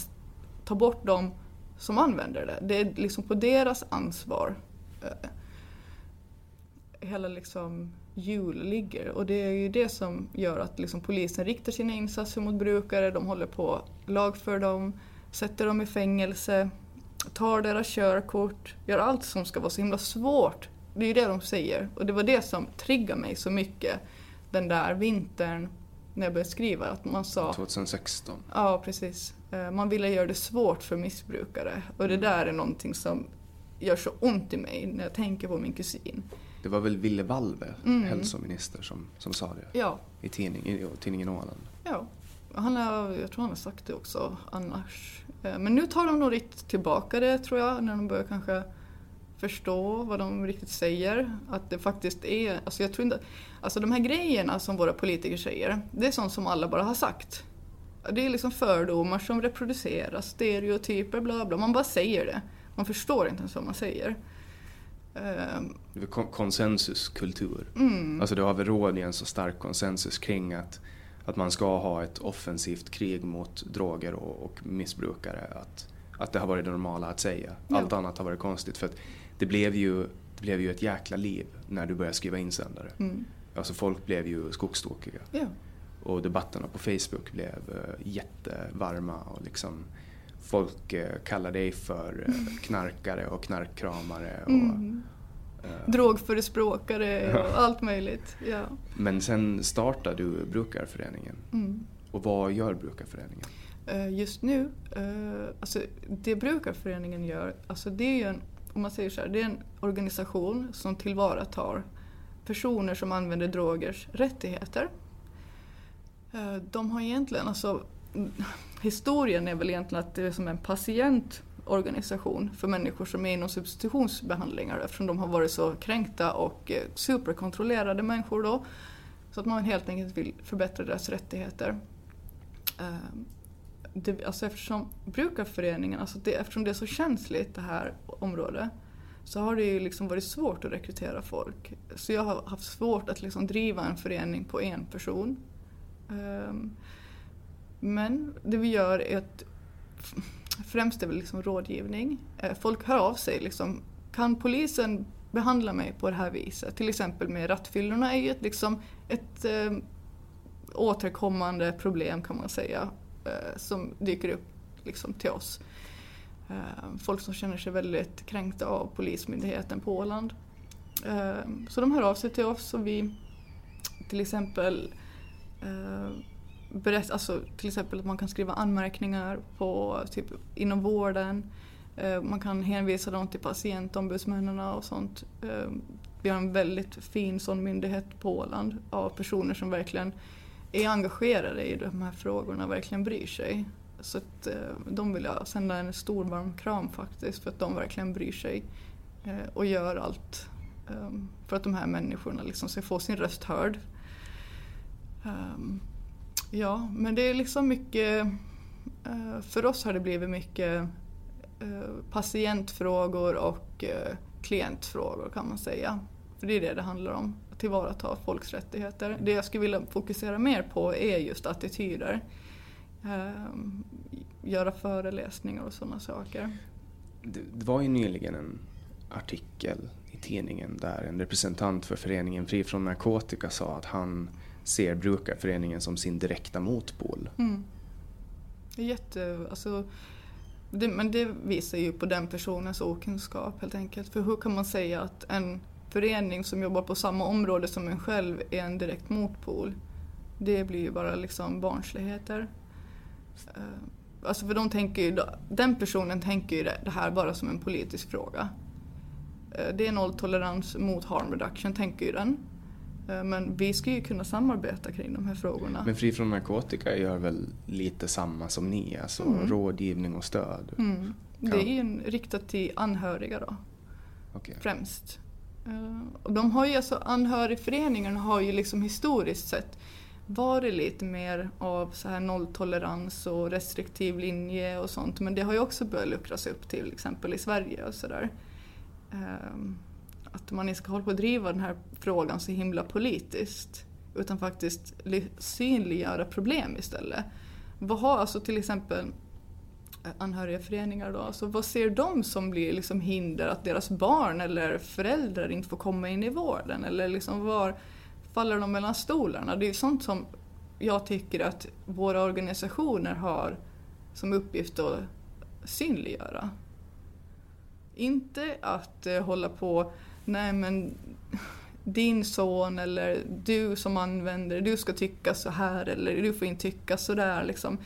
ta bort de som använder det. Det är liksom på deras ansvar eh, hela liksom hjul ligger och det är ju det som gör att liksom polisen riktar sina insatser mot brukare, de håller på att lagför dem, sätter dem i fängelse, tar deras körkort, gör allt som ska vara så himla svårt. Det är ju det de säger och det var det som triggade mig så mycket den där vintern när jag började skriva. Att man sa, 2016? Ja, precis. Eh, man ville göra det svårt för missbrukare och det där är någonting som gör så ont i mig när jag tänker på min kusin. Det var väl Ville Valve, mm. hälsominister, som, som sa det ja. i, tidning, i tidningen Åland. Ja, han har, jag tror han har sagt det också annars. Eh, men nu tar de nog riktigt tillbaka det tror jag, när de börjar kanske förstå vad de riktigt säger. Att det faktiskt är, alltså jag tror inte, alltså de här grejerna som våra politiker säger, det är sånt som alla bara har sagt. Det är liksom fördomar som reproduceras, stereotyper, bla bla, man bara säger det. Man förstår inte ens vad man säger. Är konsensuskultur. Mm. Alltså det har väl råd i en så stark konsensus kring att, att man ska ha ett offensivt krig mot droger och, och missbrukare. Att, att det har varit det normala att säga. Ja. Allt annat har varit konstigt. För att det blev ju, det blev ju ett jäkla liv när du började skriva insändare. Mm. Alltså folk blev ju skogstokiga. Ja. Och debatterna på Facebook blev uh, jättevarma och liksom folk uh, kallar dig för uh, knarkare och knarkkramare. Och, mm. Drogförespråkare och allt möjligt. Ja. Men sen startade du Brukarföreningen. Mm. Och vad gör Brukarföreningen? Just nu, alltså det Brukarföreningen gör, alltså det är ju en om man säger så här, det är en organisation som tillvaratar personer som använder drogers rättigheter. Eh, de har egentligen, alltså historien är väl egentligen att det är som en patientorganisation för människor som är inom substitutionsbehandlingar eftersom de har varit så kränkta och eh, superkontrollerade människor då. Så att man helt enkelt vill förbättra deras rättigheter. Eh, det, alltså eftersom brukarföreningen, alltså det, eftersom det är så känsligt det här området så har det ju liksom varit svårt att rekrytera folk. Så jag har haft svårt att liksom driva en förening på en person. Um, men det vi gör är att främst är väl liksom rådgivning. Eh, folk hör av sig liksom, kan polisen behandla mig på det här viset? Till exempel med rattfyllorna är ju ett, liksom, ett ehm, återkommande problem kan man säga Eh, som dyker upp liksom, till oss. Eh, folk som känner sig väldigt kränkta av Polismyndigheten på Åland. Eh, så de hör av sig till oss och vi till exempel eh, berätt, alltså, till exempel att man kan skriva anmärkningar på, typ, inom vården. Eh, man kan hänvisa dem till patientombudsmännen och sånt. Eh, vi har en väldigt fin sån myndighet på Åland av personer som verkligen är engagerade i de här frågorna och verkligen bryr sig. Så att, eh, de vill jag sända en stor varm kram faktiskt för att de verkligen bryr sig eh, och gör allt ehm, för att de här människorna liksom ska få sin röst hörd. Ehm, ja, men det är liksom mycket, eh, för oss har det blivit mycket eh, patientfrågor och eh, klientfrågor kan man säga. För det är det det handlar om tillvarata folks rättigheter. Det jag skulle vilja fokusera mer på är just attityder. Ehm, göra föreläsningar och sådana saker. Det, det var ju nyligen en artikel i tidningen där en representant för föreningen Fri från narkotika sa att han ser brukarföreningen som sin direkta motpol. Mm. Jätte, alltså, det, men det visar ju på den personens okunskap helt enkelt. För hur kan man säga att en förening som jobbar på samma område som en själv är en direkt motpol. Det blir ju bara liksom barnsligheter. Eh, alltså för de tänker ju, den personen tänker ju det här bara som en politisk fråga. Eh, det är nolltolerans mot harm reduction, tänker ju den. Eh, men vi ska ju kunna samarbeta kring de här frågorna. Men Fri från narkotika gör väl lite samma som ni, alltså mm. rådgivning och stöd? Mm. Det är ju riktat till anhöriga då, okay. främst. Eh, och de har ju alltså, anhörigföreningarna har ju liksom historiskt sett varit lite mer av så här nolltolerans och restriktiv linje och sånt men det har ju också börjat luckras upp till exempel i Sverige och sådär. Ehm, att man inte ska hålla på att driva den här frågan så himla politiskt utan faktiskt synliggöra problem istället. Vad har alltså till exempel anhörigföreningar då, så vad ser de som blir liksom hinder att deras barn eller föräldrar inte får komma in i vården eller liksom var faller de mellan stolarna? Det är sånt som jag tycker att våra organisationer har som uppgift att synliggöra. Inte att eh, hålla på, nej men din son eller du som använder du ska tycka så här eller du får inte tycka så där. Liksom.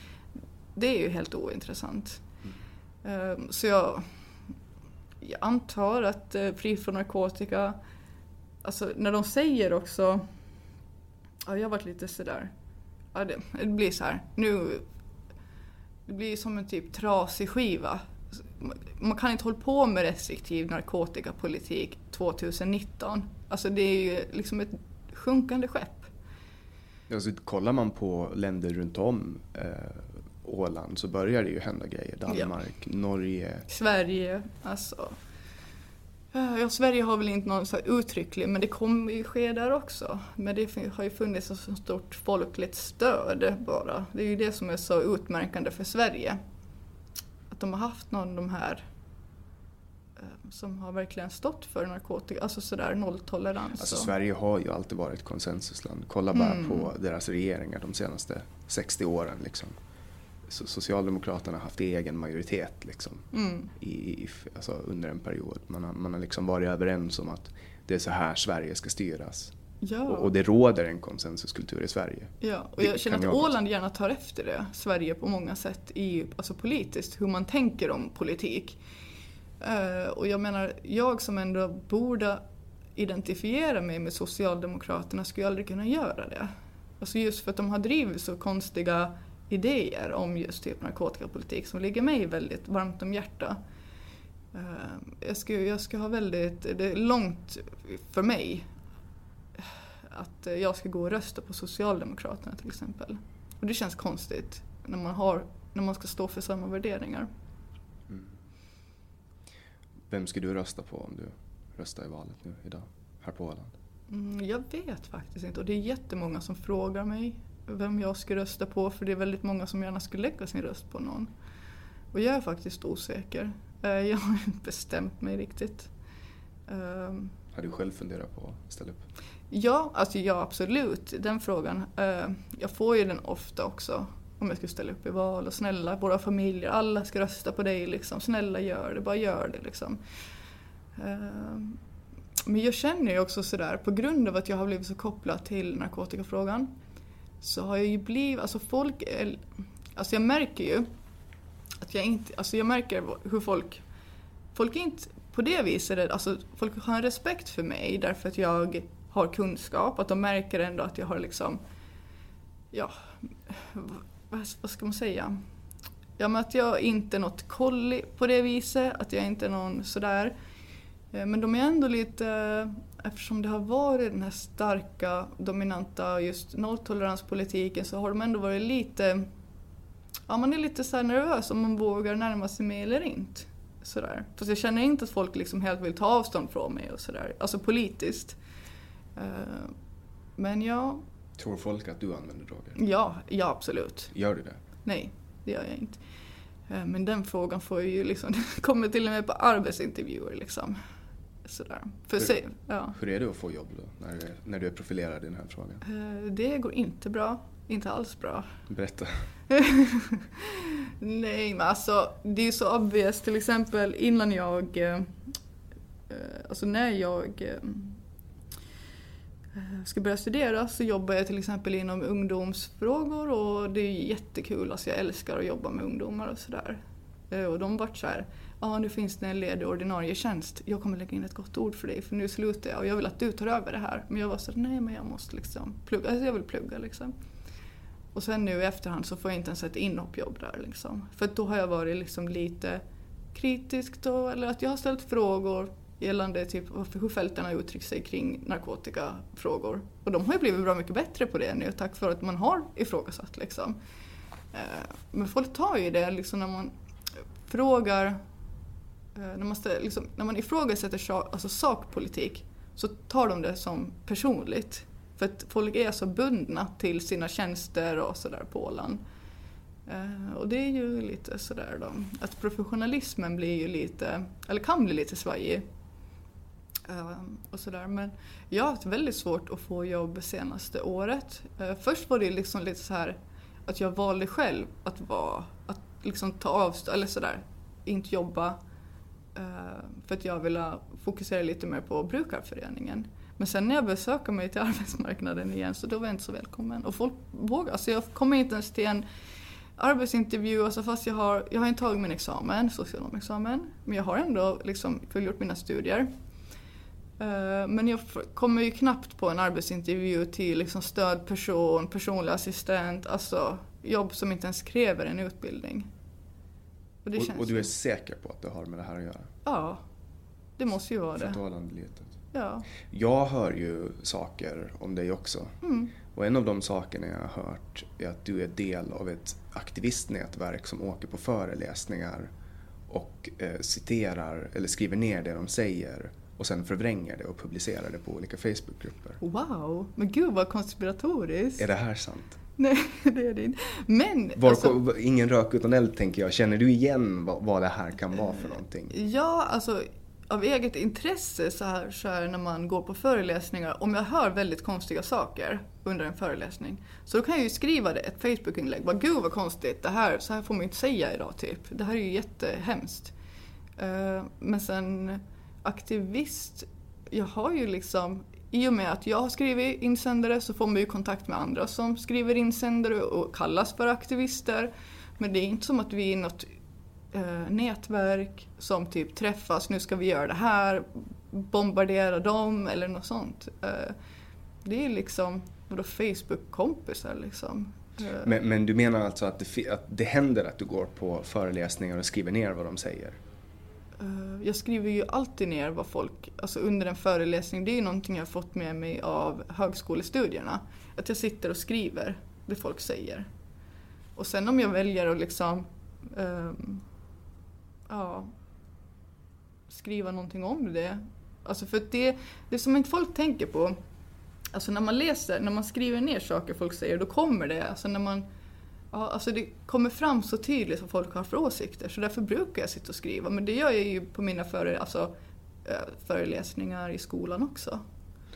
Det är ju helt ointressant. Mm. Så jag, jag antar att eh, Fri från narkotika, alltså när de säger också, ja jag har varit lite sådär, ja det, det blir så här, nu, det blir som en typ trasig skiva man kan inte hålla på med restriktiv narkotikapolitik 2019. Alltså det är ju liksom ett sjunkande skepp. Alltså, kollar man på länder runt om eh, Åland så börjar det ju hända grejer. Danmark, ja. Norge. Sverige, alltså. Ja, Sverige har väl inte någon så uttrycklig, men det kommer ju ske där också. Men det har ju funnits ett så stort folkligt stöd bara. Det är ju det som är så utmärkande för Sverige att de har haft någon av de här eh, som har verkligen stått för narkotika, alltså sådär nolltolerans. Alltså Sverige har ju alltid varit konsensusland. Kolla bara mm. på deras regeringar de senaste 60 åren. Liksom. Socialdemokraterna har haft egen majoritet liksom, mm. i, i, alltså under en period. Man har, man har liksom varit överens om att det är så här Sverige ska styras. Ja. Och, och, det råder en konsensuskultur i Sverige. Ja, och jag känner att jag Åland gärna tar efter det, Sverige på många sätt, i, alltså politiskt, hur man tänker om politik. Uh, och jag menar, jag som ändå borde identifiera mig med Socialdemokraterna skulle aldrig kunna göra det. Alltså just för att de har drivit så konstiga idéer om just typ narkotikapolitik som ligger mig väldigt varmt om hjärtat. Uh, jag, skulle, jag skulle ha väldigt, det är långt för mig att jag ska gå och rösta på Socialdemokraterna till exempel. Och det känns konstigt när man, har, när man ska stå för samma värderingar. Mm. Vem ska du rösta på om du röstar i valet nu idag, här på Åland? Mm, jag vet faktiskt inte och det är jättemånga som frågar mig vem jag ska rösta på för det är väldigt många som gärna skulle lägga sin röst på någon. Och jag är faktiskt osäker. Eh, jag har inte bestämt mig riktigt. Ehm. Har du själv funderat på att ställa upp? Ja, alltså ja absolut, den frågan. Uh, jag får ju den ofta också om jag skulle ställa upp i val och snälla våra familjer, alla ska rösta på dig liksom. Snälla gör det, bara gör det liksom. Uh, men jag känner ju också sådär, på grund av att jag har blivit så kopplad till narkotikafrågan så har jag ju blivit, alltså folk, eh, alltså jag märker ju att jag inte, alltså jag märker hur folk, folk är inte på det viset, alltså folk har en respekt för mig därför att jag har kunskap, att de märker ändå att jag har liksom, ja, vad, vad ska man säga? Ja men att jag inte är något kolli på det viset, att jag inte är någon sådär. Eh, men de är ändå lite, eftersom det har varit den här starka, dominanta just nolltoleranspolitiken så har de ändå varit lite, ja man är lite så nervös om man vågar närma sig mig eller inte. Sådär. Fast jag känner inte att folk liksom helt vill ta avstånd från mig och sådär, alltså politiskt. Eh, men ja. Tror folk att du använder droger? Ja, ja absolut. Gör du det? Nej, det gör jag inte. Eh, men den frågan får ju liksom, kommer till och med på arbetsintervjuer liksom. Sådär. För hur, se, ja. hur är det att få jobb då, när du, är, när du är profilerad i den här frågan? Eh, det går inte bra. Inte alls bra. Berätta. Nej, men alltså det är så obvious. Till exempel innan jag, alltså när jag Eh, ska börja studera så jobbar jag till exempel inom ungdomsfrågor och det är jättekul, alltså jag älskar att jobba med ungdomar och sådär. Eh, och de vart såhär, ja nu finns det en ledig ordinarie tjänst, jag kommer lägga in ett gott ord för dig för nu slutar jag och jag vill att du tar över det här. Men jag var såhär, nej men jag måste liksom plugga, alltså jag vill plugga liksom. Och sen nu i efterhand så får jag inte ens ett inhoppjobb där liksom. För då har jag varit liksom lite kritisk då, eller att jag har ställt frågor gällande typ hur fälten har uttryckt sig kring narkotikafrågor. Och de har ju blivit bra mycket bättre på det nu tack vare att man har ifrågasatt liksom. Eh, men folk tar ju det liksom när man frågar, Eh, när man, ställer, liksom, när man ifrågasätter alltså sakpolitik så tar de det som personligt. För att folk är så bundna till sina tjänster och sådär på Åland. Uh, och det är ju lite sådär då, att professionalismen blir ju lite, eller kan bli lite svajig. Uh, och sådär. Men jag har haft väldigt svårt att få jobb senaste året. Uh, först var det liksom lite så här att jag valde själv att vara, att liksom ta avstånd, eller sådär, inte jobba. Eh, för att jag ville fokusera lite mer på brukarföreningen. Men sen när jag började söka mig till arbetsmarknaden igen så då var jag inte så välkommen. Och folk vågar, alltså jag kommer inte ens till en arbetsintervju, alltså fast jag har, jag har inte tagit min examen, socionomexamen, men jag har ändå liksom fullgjort mina studier. Eh, men jag kommer ju knappt på en arbetsintervju till liksom stödperson, personlig assistent, alltså jobb som inte ens kräver en utbildning. Och, och, och du är säker på att det har med det här att göra? Ja, det måste ju vara det. Ja. Jag hör ju saker om dig också. Mm. Och en av de sakerna jag har hört är att du är del av ett aktivistnätverk som åker på föreläsningar och eh, citerar eller skriver ner det de säger och sen förvränger det och publicerar det på olika Facebookgrupper. Wow, men gud vad konspiratoriskt. Är det här sant? Nej, det är det inte. Men... Var, alltså, ingen rök utan eld tänker jag. Känner du igen vad, vad det här kan vara för någonting? Ja, alltså av eget intresse så här, så här när man går på föreläsningar, om jag hör väldigt konstiga saker under en föreläsning, så då kan jag ju skriva det, ett Facebook-inlägg. Bara, Gud vad konstigt, det här, så här får man inte säga idag typ. Det här är ju jättehemskt. Uh, men sen aktivist, jag har ju liksom, i och med att jag har skrivit insändare så får man ju kontakt med andra som skriver insändare och kallas för aktivister. Men det är inte som att vi är något eh, nätverk som typ träffas, nu ska vi göra det här, bombardera dem eller något sånt. Eh, det är liksom vadå Facebook-kompisar liksom. Eh. Men, men, du menar alltså att det, att det händer att du går på föreläsningar och skriver ner vad de säger? Eh, jag skriver ju alltid ner vad folk, alltså under en föreläsning, det är ju någonting jag har fått med mig av högskolestudierna. Att jag sitter och skriver det folk säger. Och sen om jag väljer att liksom um, ja, skriva någonting om det. Alltså för det, det som inte folk tänker på, alltså när man läser, när man skriver ner saker folk säger, då kommer det. Alltså när man, ja, alltså det kommer fram så tydligt vad folk har för åsikter, så därför brukar jag sitta och skriva. Men det gör jag ju på mina före, alltså, eh, föreläsningar i skolan också.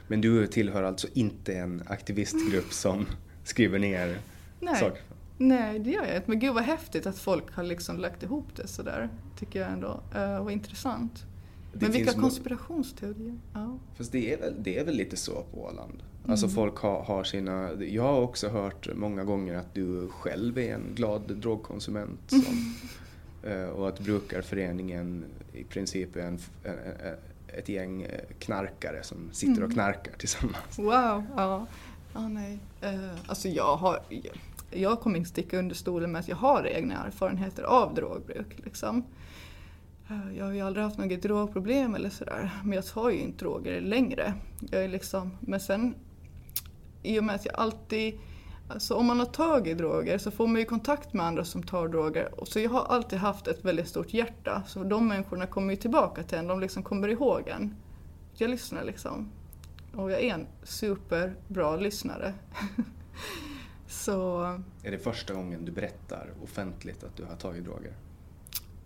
Men du tillhör alltså inte en aktivistgrupp som skriver ner Nej. saker? Nej, det gör jag inte. Men gud vad häftigt att folk har liksom lagt ihop det sådär. Tycker jag ändå. Uh, vad intressant. Det men vilka konspirationsteorier. Ja. Fast det är, väl, det är väl lite så på Åland. Mm. Alltså folk har, har, sina... Jag har också hört många gånger att du själv är en glad drogkonsument. Som, uh, och att brukarföreningen i princip är en, en, en, ett gäng eh, knarkare som sitter mm. och knarkar tillsammans. Wow, ja. Ah, nej. Uh, alltså jag har jag kommer inte sticka under stolen med att jag har egna erfarenheter av drogbruk. Liksom. Eh, jag har ju aldrig haft något drogproblem eller sådär, men jag tar ju inte droger längre. Jag är liksom, men sen, i och med att jag alltid Alltså om man har tagit droger så får man ju kontakt med andra som tar droger. Så jag har alltid haft ett väldigt stort hjärta. Så de människorna kommer ju tillbaka till en, de liksom kommer ihåg en. Jag lyssnar liksom. Och jag är en superbra lyssnare. Så... Är det första gången du berättar offentligt att du har tagit droger?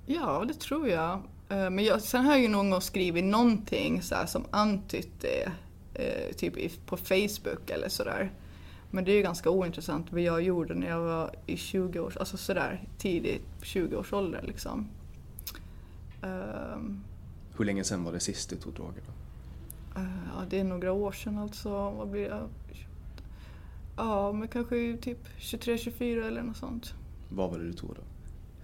Ja, det tror jag. Eh, men jag, sen har jag ju någon gång skrivit någonting så som antytt det, eh, typ på Facebook eller sådär. Men det är ju ganska ointressant vad jag gjorde när jag var i 20 års, alltså sådär tidigt 20 års ålder liksom. Um, Hur länge sedan var det sist du tog droger? Uh, ja, det är några år sedan alltså. Vad blir det? Ja, men kanske typ 23-24 eller något sånt. Vad var det du tog då?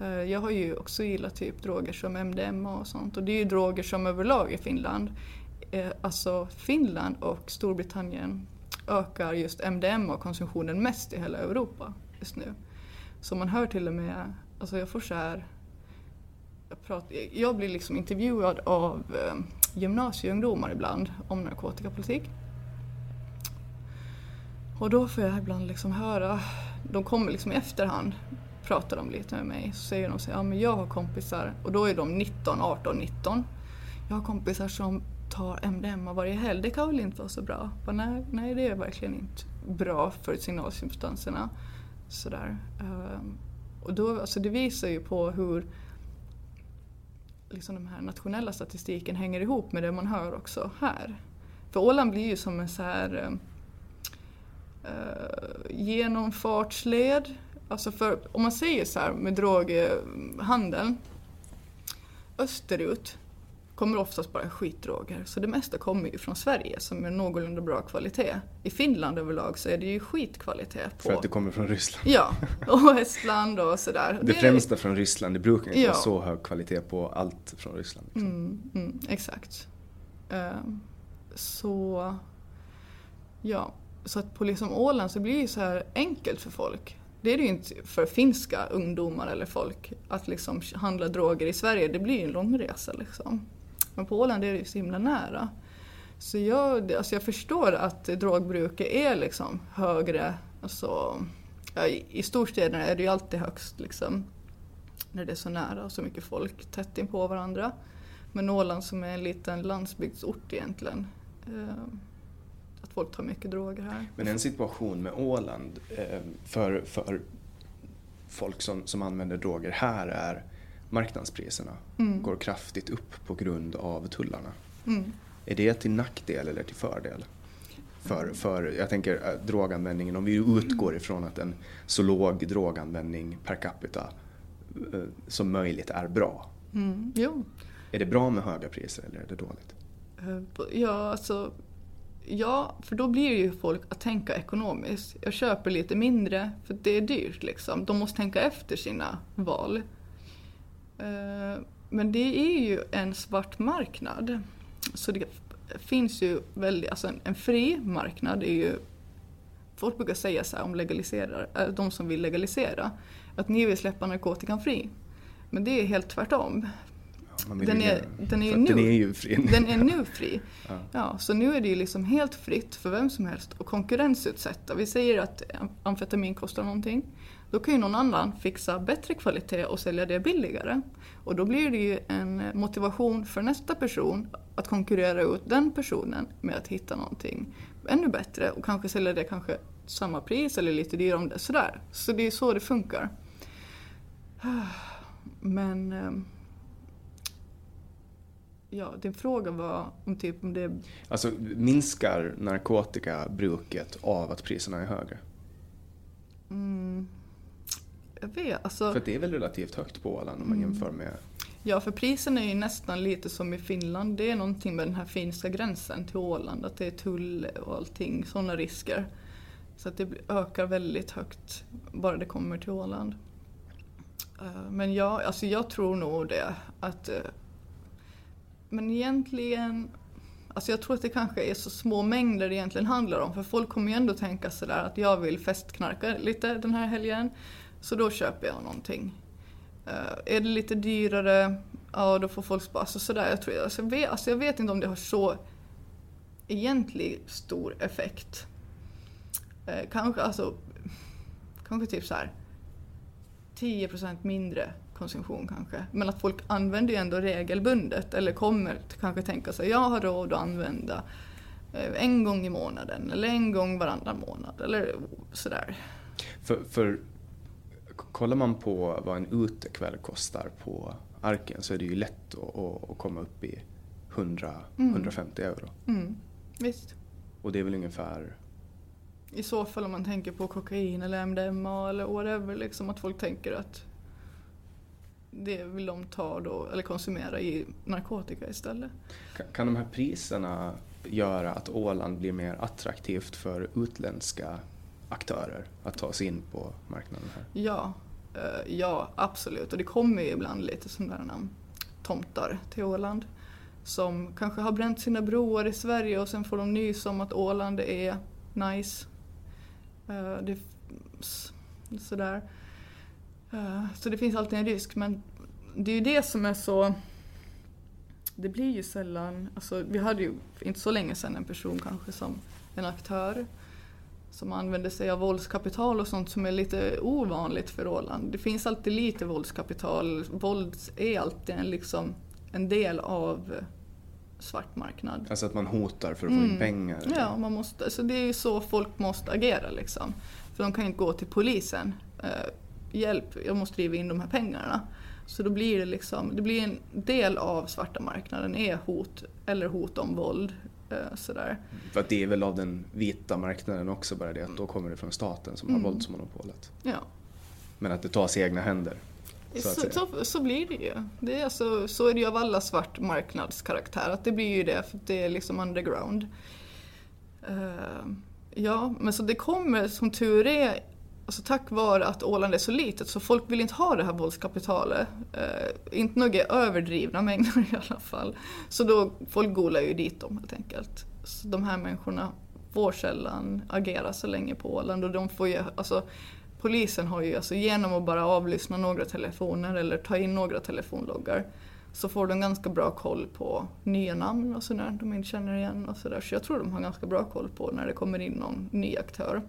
Eh, jag har ju också gillat typ droger som MDMA och sånt och det är ju droger som överlag i Finland, alltså Finland och Storbritannien ökar just MDMA-konsumtionen mest i hela Europa just nu. Så man hör till och med, alltså jag får så här jag, pratar, jag blir liksom intervjuad av eh, gymnasieungdomar ibland om narkotikapolitik. Och då får jag ibland liksom höra, de kommer liksom i efterhand, pratar de lite med mig, så säger de så ja men jag har kompisar, och då är de 19, 18, 19. Jag har kompisar som tar MDMA varje helg, det kan väl inte vara så bra? Bara, nej, nej, det är verkligen inte bra för signalsubstanserna. Sådär. Um, och då, alltså det visar ju på hur liksom den här nationella statistiken hänger ihop med det man hör också här. För Åland blir ju som en så här uh, genomfartsled. Alltså för om man säger så här med droghandeln österut kommer oftast bara skitdroger. Så det mesta kommer ju från Sverige som är någorlunda bra kvalitet. I Finland överlag så är det ju skitkvalitet. På... För att det kommer från Ryssland? Ja, och Estland och sådär. Det, det främsta från Ryssland, det brukar inte ja. vara så hög kvalitet på allt från Ryssland. Liksom. Mm, mm, exakt. Uh, så, ja, så att på liksom Åland så blir det ju så här enkelt för folk. Det är det ju inte för finska ungdomar eller folk att liksom handla droger i Sverige. Det blir ju en lång resa liksom. Men på Åland är det ju så himla nära. Så jag, alltså jag förstår att drogbruket är liksom högre. Alltså, ja, I storstäderna är det ju alltid högst liksom, när det är så nära och så mycket folk tätt in på varandra. Men Åland som är en liten landsbygdsort egentligen. Eh, att folk tar mycket droger här. Men en situation med Åland eh, för, för folk som, som använder droger här är marknadspriserna mm. går kraftigt upp på grund av tullarna. Mm. Är det till nackdel eller till fördel? För, för jag tänker äh, droganvändningen, om vi utgår ifrån att en så låg droganvändning per capita äh, som möjligt är bra. Mm. Jo. Är det bra med höga priser eller är det dåligt? Eh, ja, alltså Ja, för då blir ju folk att tänka ekonomiskt. Jag köper lite mindre för det är dyrt liksom. De måste tänka efter sina val. Eh, men det är ju en svart marknad. Så det finns ju väldigt, alltså en, en fri marknad är ju Folk brukar säga så här om legaliserar, äh, de som vill legalisera, att ni vill släppa narkotikan fri. Men det är helt tvärtom. Ja, den, är, den, är nu, den är ju fri. Den är nu fri. ja. ja. så nu är det ju liksom helt fritt för vem som helst att konkurrensutsätta. Vi säger att amfetamin kostar någonting. Då kan ju någon annan fixa bättre kvalitet och sälja det billigare. Och då blir det ju en motivation för nästa person att konkurrera ut den personen med att hitta någonting ännu bättre och kanske sälja det kanske samma pris eller lite dyrare om det. Sådär. Så det är så det funkar. Men ehm, Ja, din fråga var om typ om det... Alltså minskar narkotikabruket av att priserna är högre? Mm, jag vet, alltså... För det är väl relativt högt på Åland om man mm. jämför med... Ja, för prisen är ju nästan lite som i Finland. Det är någonting med den här finska gränsen till Åland, att det är tull och allting, sådana risker. Så att det ökar väldigt högt bara det kommer till Åland. Eh, men ja, alltså jag tror nog det att... Eh, men egentligen... Alltså jag tror att det kanske är så små mängder det egentligen handlar om. För folk kommer ju ändå tänka sådär att jag vill festknarka lite den här helgen. Så då köper jag någonting. Uh, är det lite dyrare, ja då får folk spara. Alltså, sådär, jag, tror, alltså, jag, vet, alltså, jag vet inte om det har så egentlig stor effekt. Uh, kanske alltså, kanske typ så här 10% mindre konsumtion kanske. Men att folk använder ju ändå regelbundet eller kommer kanske tänka sig jag har råd att använda eh, en gång i månaden eller en gång varannan månad eller sådär. För, för kollar man på vad en utekväll kostar på Arken så är det ju lätt att, att komma upp i 100-150 mm. euro. Mm. Visst. Och det är väl ungefär i så fall om man tänker på kokain eller MDMA eller whatever, liksom att folk tänker att det vill de ta då, eller konsumera i narkotika istället. Kan, kan de här priserna göra att Åland blir mer attraktivt för utländska aktörer att ta sig in på marknaden här? Ja, eh, ja absolut. Och det kommer ju ibland lite sådana tomtar till Åland som kanske har bränt sina broar i Sverige och sen får de nys om att Åland är nice. Eh, det, sådär. Eh, så det finns alltid en risk men det är ju det som är så... Det blir ju sällan... Alltså, vi hade ju för inte så länge sedan en person kanske som en aktör som använder sig av våldskapital och sånt som är lite ovanligt för Åland. Det finns alltid lite våldskapital. Våld är alltid en, liksom, en del av svart marknad. Alltså att man hotar för att få in Mm. pengar? Ja, man måste, så det är ju så folk måste agera liksom. För de kan ju inte gå till polisen. Eh, hjälp, jag måste driva in de här pengarna. Så då blir det liksom, det blir en del av svarta marknaden är hot eller hot om våld. Eh, sådär. För att det är väl av den vita marknaden också bara det att då kommer det från staten som har Mm. våldsmonopolet. Ja. Men att det tas i egna händer. Så Så, så, så blir det ju. Det är alltså, så är det ju av alla svart marknadskaraktär, att det blir ju det för det är liksom underground. Eh, ja, men så det kommer som tur är, alltså tack vare att Åland är så litet så folk vill inte ha det här våldskapitalet. Eh, inte några överdrivna mängder i alla fall. Så då, folk golar ju dit dem helt enkelt. Så de här människorna får sällan agera så länge på Åland och de får ju, alltså polisen har ju alltså genom att bara avlyssna några telefoner eller ta in några telefonloggar så får de ganska bra koll på nya namn och sådär de inte känner igen och sådär. Så jag tror de har ganska bra koll på när det kommer in någon ny aktör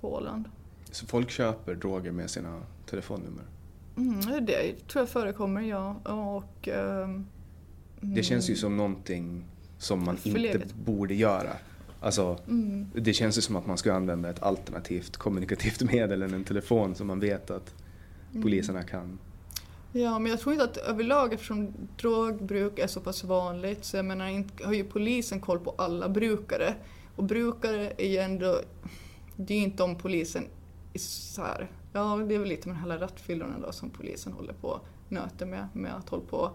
på Åland. Så folk köper droger med sina telefonnummer. Mm, det tror jag förekommer, ja. Och, ehm, Det känns ju som någonting som man inte Förlegat. borde göra. Alltså, mm, det känns ju som att man ska använda ett alternativt kommunikativt medel än en telefon som man vet att Mm. poliserna kan. Ja, men jag tror inte att överlag eftersom drogbruk är så pass vanligt så jag menar inte, har ju polisen koll på alla brukare. Och brukare är ju ändå, det är ju inte om polisen så här, ja det är väl lite med de här rattfyllorna då som polisen håller på nöter med, med att hålla på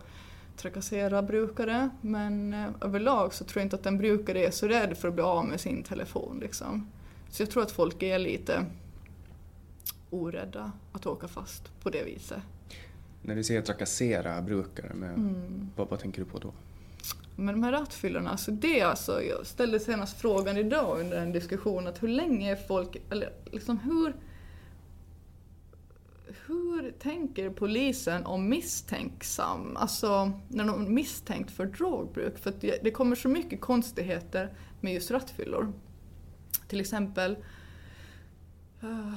trakassera brukare. Men eh, överlag så tror jag inte att en brukare är så rädd för att bli av med sin telefon liksom. Så jag tror att folk är lite orädda att åka fast på det viset. När du säger trakassera brukare, med, Mm. vad, vad tänker du på då? Men de här rattfyllorna, alltså det är alltså, jag ställde senast frågan idag under en diskussion att hur länge är folk, eller liksom hur hur tänker polisen om misstänksam, alltså när de misstänkt för drogbruk? För att det, kommer så mycket konstigheter med just rattfyllor. Till exempel eh,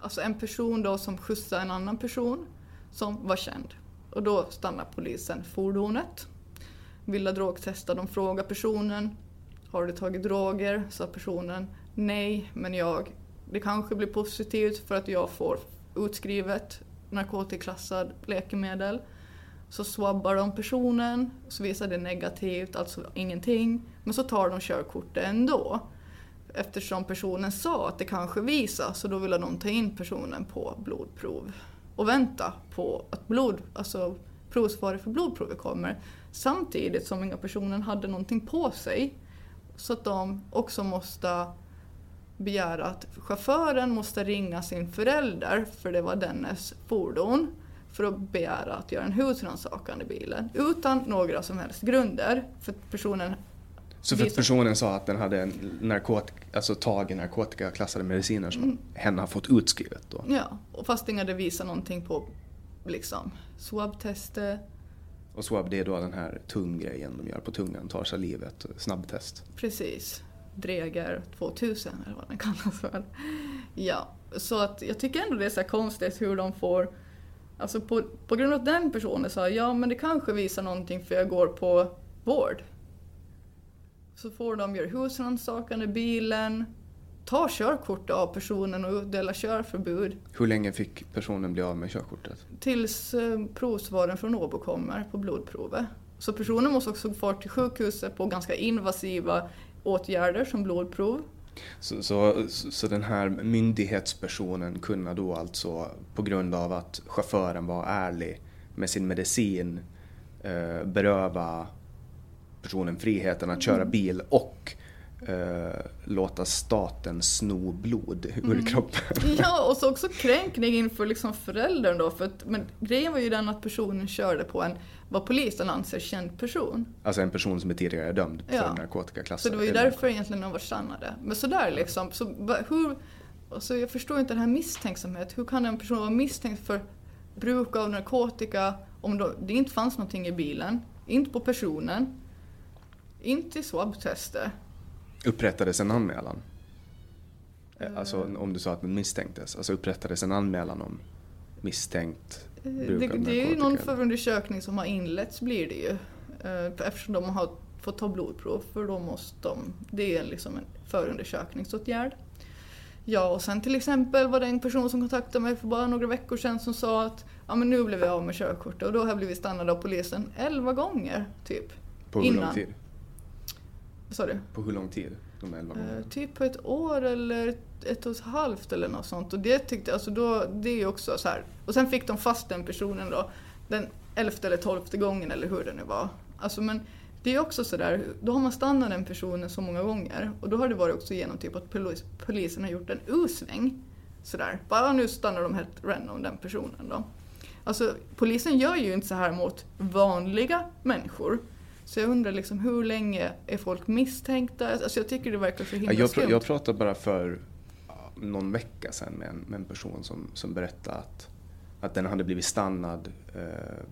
Alltså en person då som skjutsar en annan person som var känd. Och då stannar polisen fordonet. Vill drogtesta, de frågar personen Har du tagit droger? Sa personen Nej, men jag det kanske blir positivt för att jag får utskrivet narkotikaklassad läkemedel. Så swabbar de personen, så visar det negativt, alltså ingenting. Men så tar de körkortet ändå. Eftersom personen sa att det kanske visar, så då ville de ta in personen på blodprov. Och vänta på att blod, alltså provsvaret för blodprovet kommer. Samtidigt som inga personen hade någonting på sig. Så att de också måste begära att chauffören måste ringa sin förälder, för det var dennes fordon, för att begära att göra en husrannsakan i bilen. Utan några som helst grunder. För personen Så för att personen sa att den hade en narkotik, alltså tagit narkotikaklassade mediciner som Mm. hen har fått utskrivet då. Ja, och fast ingen hade visat någonting på liksom swab-tester. Och swab det är då den här tunggrejen de gör på tungan, tar sig livet, snabbtest. Precis. Dreger 2000 eller vad den kallas för. Ja, så att jag tycker ändå det är så konstigt hur de får Alltså på, på grund av att den personen sa ja men det kanske visar någonting för jag går på vård. Så får de göra husrannsakan i bilen, ta körkortet av personen och utdela körförbud Hur länge fick personen bli av med körkortet? tills eh, provsvaren från Åbo kommer på blodprovet. Så personen måste också få till sjukhuset på ganska invasiva åtgärder som blodprov. Så, så, så den här myndighetspersonen kunde då alltså på grund av att chauffören var ärlig med sin medicin eh, beröva personen friheten att köra bil och eh, låta staten sno blod ur kroppen. Ja, och så också kränkning inför liksom föräldern då. För att, men grejen var ju den att personen körde på en, vad polisen anser, känd person. Alltså en person som är tidigare dömd Ja. för narkotikaklass. Så det var ju därför egentligen de var stannade. Men sådär liksom, så hur... Alltså jag förstår inte den här misstänksamhet. Hur kan en person vara misstänkt för bruk av narkotika, om då, det inte fanns någonting i bilen, inte på personen, inte i swabtester. Upprättades en anmälan? Eh, Alltså om du sa att den misstänktes, alltså upprättades en anmälan om misstänkt Eh, bruk Det, av det är ju någon förundersökning som har inletts blir det ju. Eh, Eftersom de har fått ta blodprov för då måste de, det är liksom en förundersökningsåtgärd. Ja och sen till exempel var det en person som kontaktade mig för bara några veckor sedan som sa att ja men nu blev jag av med körkortet och då har jag blivit stannad av polisen 11 gånger typ. På hur lång tid? Vad sa du? På hur lång tid? De elva Eh, gångerna? typ på ett år eller ett och ett halvt eller något sånt. Och det tyckte alltså då, det är också så här. Och sen fick de fast den personen då den elfte eller tolfte gången eller hur det nu var. Alltså men det är också så där, då har man stannat den personen så många gånger och då har det varit också genom typ att polis, polisen har gjort en U-sväng. Sådär, bara nu stannar de helt random den personen då. Alltså polisen gör ju inte så här mot vanliga människor. Så jag undrar liksom hur länge är folk misstänkta? Alltså jag tycker det verkar så himla Ja, jag, pr- jag pratade bara för någon vecka sedan med en, med en person som, som berättade att, att den hade blivit stannad eh,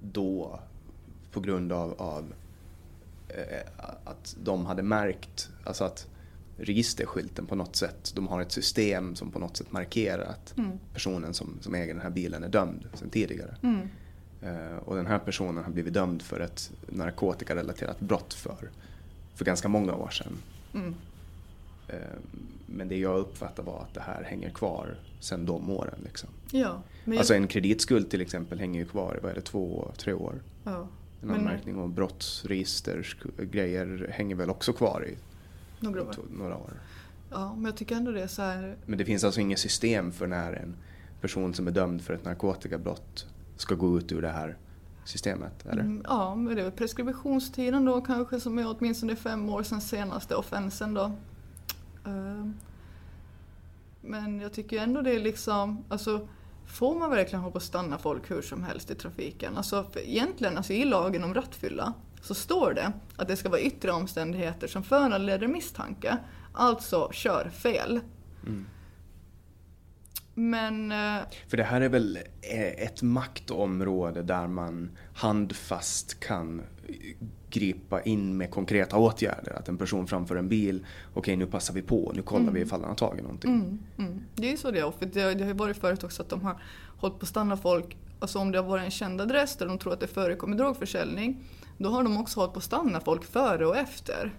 då på grund av, av eh, att de hade märkt, alltså att registerskylten på något sätt, de har ett system som på något sätt markerar att Mm. personen som, som äger den här bilen är dömd sedan tidigare. Mm. Eh, och den här personen har blivit dömd för ett narkotikarelaterat brott för, för ganska många år sedan. Mm. Eh, Men det jag uppfattar var att det här hänger kvar sedan de åren. Liksom. Ja, men, Alltså en kreditskuld till exempel hänger ju kvar i vad är det, två, tre år. ja, En Men- anmärkning om brottsregister, grejer hänger väl också kvar i några år. några år. Ja, men jag tycker ändå det är så här. Men det finns alltså inget system för när en person som är dömd för ett narkotikabrott ska gå ut ur det här systemet, eller? Mm, Ja, men det är preskriptionstiden då kanske som är åtminstone fem år sedan senaste offensen då. Ehm, Men jag tycker ändå det är liksom, alltså får man verkligen hålla på att stanna folk hur som helst i trafiken? Alltså för egentligen, alltså i lagen om rattfylla så står det att det ska vara yttre omständigheter som föranleder misstanke. Alltså kör fel. Men eh, För det här är väl eh, ett maktområde där man handfast kan gripa in med konkreta åtgärder. Att en person framför en bil, okej nu passar vi på, nu kollar vi ifall han har tagit någonting. Mm, mm. Det är så det är. För det, det har ju varit förut också att de har hållit på att stanna folk, alltså om det har varit en känd adress där de tror att det förekommer drogförsäljning, då har de också hållit på att stanna folk före och efter.